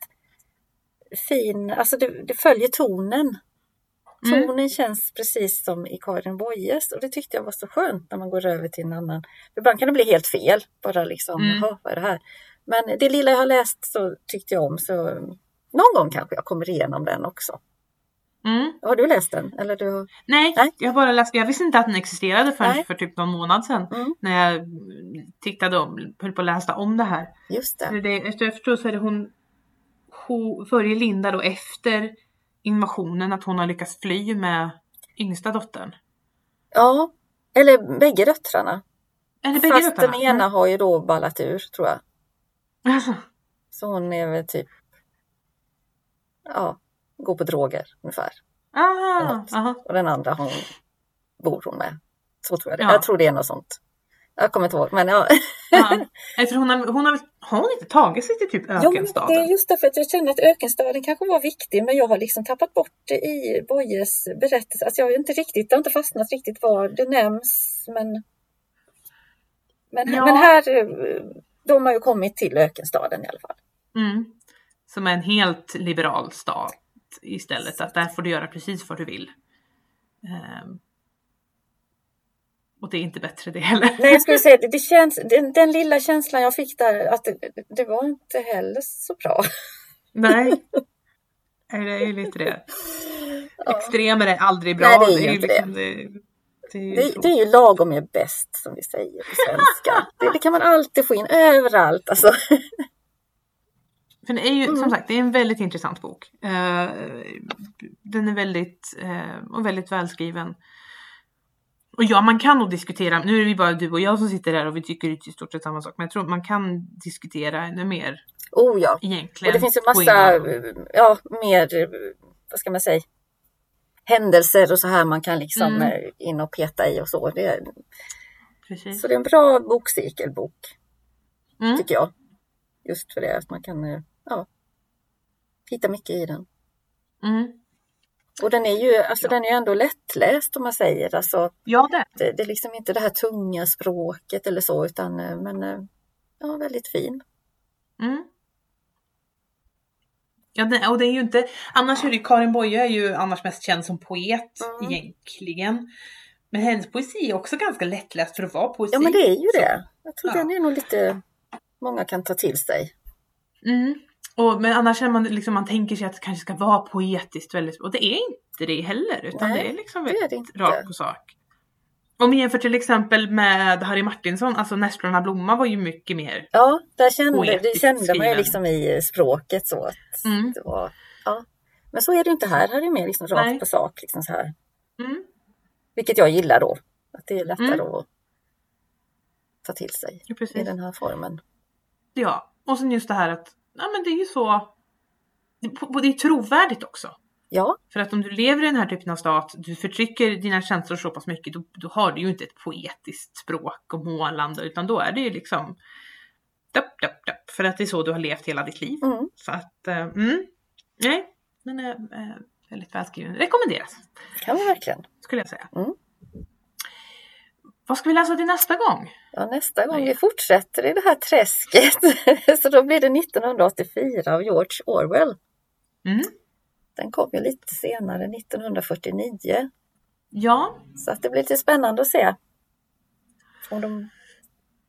fin, alltså det, det följer tonen.
Mm.
Tonen känns precis som i Karin Boyes och det tyckte jag var så skönt när man går över till en annan. Ibland kan det bli helt fel, bara liksom,
Mm.
vad är det här? Men det lilla jag har läst så tyckte jag om så någon gång kanske jag kommer igenom den också.
Mm.
Har du läst den? Eller du...
Nej,
Nej.
jag har bara läst, jag visste inte att den existerade förrän
Nej.
för typ någon månad sedan.
Mm.
När jag tittade om, höll på att läsa om det här.
Just det.
det efter jag förstår så är det hon, hon följer Linda då efter invasionen att hon har lyckats fly med yngsta dottern.
Ja, eller bägge döttrarna.
Eller bägge
Fast
döttrarna?
den ena har ju då ballat ur tror jag.
Alltså,
Så hon är väl typ, ja, går på droger ungefär.
ah,
Något.
aha.
Och den andra hon bor hon med. Så tror jag det
Ja.
Jag tror det är något sånt. Jag kommer inte ihåg, men ja.
Ja. <laughs> Tror hon har, hon har, har hon inte tagit sig till typ
Jo, men det
ökenstaden?
är just därför att jag känner att ökenstaden kanske var viktig, men jag har liksom tappat bort det i Bojes berättelse. Alltså jag har inte riktigt, det har inte fastnat riktigt var det nämns, men men,
Ja.
men här, de har ju kommit till ökenstaden i alla fall.
Mm. Som är en helt liberal stat istället. Att där får du göra precis vad du vill. Ehm. Och det är inte bättre det heller.
Nej, jag skulle säga det, det känns, den, den lilla känslan jag fick där, att det, det var inte heller så bra.
Nej. Nej, det är ju lite det.
Ja.
Extremer är aldrig bra.
Nej, det är ju
ju
inte
liksom det. Det är ju
Det, det är ju lagom är bäst som vi säger på svenska. Det, det kan man alltid få in överallt. Alltså.
För det är ju
Mm.
som sagt, det är en väldigt intressant bok. Eh, den är väldigt, eh, och väldigt välskriven. Och ja, man kan nog diskutera, nu är det bara du och jag som sitter där och vi tycker i stort sett samma sak, men jag tror man kan diskutera ännu mer
Oh ja.
egentligen.
Och det finns ju massa,
innehåll.
ja, mer, vad ska man säga, händelser och så här man kan liksom
Mm.
eh, in och peta i och så. Det,
Precis.
så det är en bra bokcirkelbok,
Mm.
tycker jag. Just för det, att man kan eh, ja, hitta mycket i den.
Mm.
Och den är ju, alltså den är ändå lättläst om man säger. Alltså,
Ja, det.
det, det är liksom inte det här tunga språket eller så, utan eh, men eh, ja, väldigt fin.
Mm. Ja, det, och det är ju inte, annars är det ju, Karin Boye är ju annars mest känd som poet
Mm.
egentligen. Men hennes poesi är också ganska lättläst för att vara poesi.
Ja, men det är ju
Så-
det. Jag tror
Ja.
den är nog lite, många kan ta till sig.
Mm. Och, men annars är man liksom, man tänker sig att det kanske ska vara poetiskt väldigt, och det är inte det heller, utan
Nej,
det är liksom
det är
väldigt
det inte.
rakt på sak. Om vi jämför till exempel med Harry Martinsson, alltså Nässlorna blomma var ju mycket mer.
Ja, där kände, det kände man ju liksom i språket så att
Mm.
det var, ja. Men så är det inte här, här är det mer liksom rakt
Nej.
på sak. Liksom så här.
Mm.
Vilket jag gillar då, att det är lättare
Mm.
att ta till sig
Ja,
i den här formen.
Ja, och sen just det här att, ja men det är ju så, det, det är trovärdigt också.
Ja,
För att om du lever i den här typen av stat, du förtrycker dina känslor så pass mycket, då, då har du ju inte ett poetiskt språk och målande, utan då är det ju liksom dapp, dapp, dapp, för att det är så du har levt hela ditt liv.
mm.
Så att, eh, mm, nej, den är eh, väldigt välskriven. Rekommenderas,
kan vi verkligen.
skulle jag säga.
Mm.
Vad ska vi läsa till nästa gång?
Ja, nästa gång
Nej.
vi fortsätter i det här träsket, <laughs> så då blir det 1984 av George Orwell.
Mm.
Den kom ju lite senare, 1949.
Ja,
Så att det blir lite spännande att se. Om de,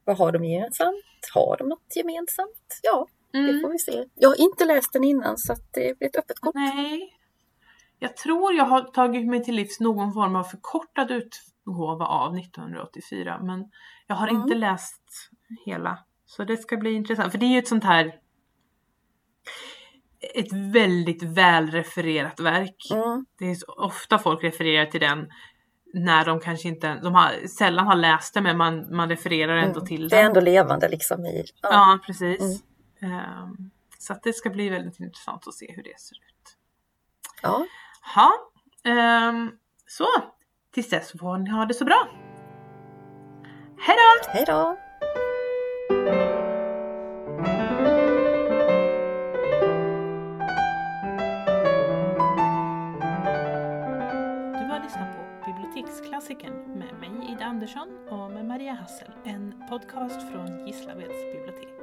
vad har de gemensamt? Har de något gemensamt? Ja, det
mm.
får vi se. Jag har inte läst den innan så det blir ett öppet kort.
Nej. Jag tror jag har tagit mig till livs någon form av förkortad utgåva av 1984 men jag har
Mm.
inte läst hela. Så det ska bli intressant för det är ju ett sånt här ett väldigt välrefererat verk.
Mm,
Det är ofta folk refererar till den när de kanske inte, de har sällan har läst det men man, man refererar ändå
mm.
till
Det är
den.
ändå levande liksom i... Ja.
Ja, precis. Ehm, så att det ska bli väldigt intressant att se hur det ser ut.
ja.
Ja, ehm, så Tills dess får ni ha det så bra!
Hejdå! Hejdå!
Du har lyssnat på Biblioteksklassikern med mig Ida Andersson och med Maria Hassel, en podcast från Gislaveds bibliotek.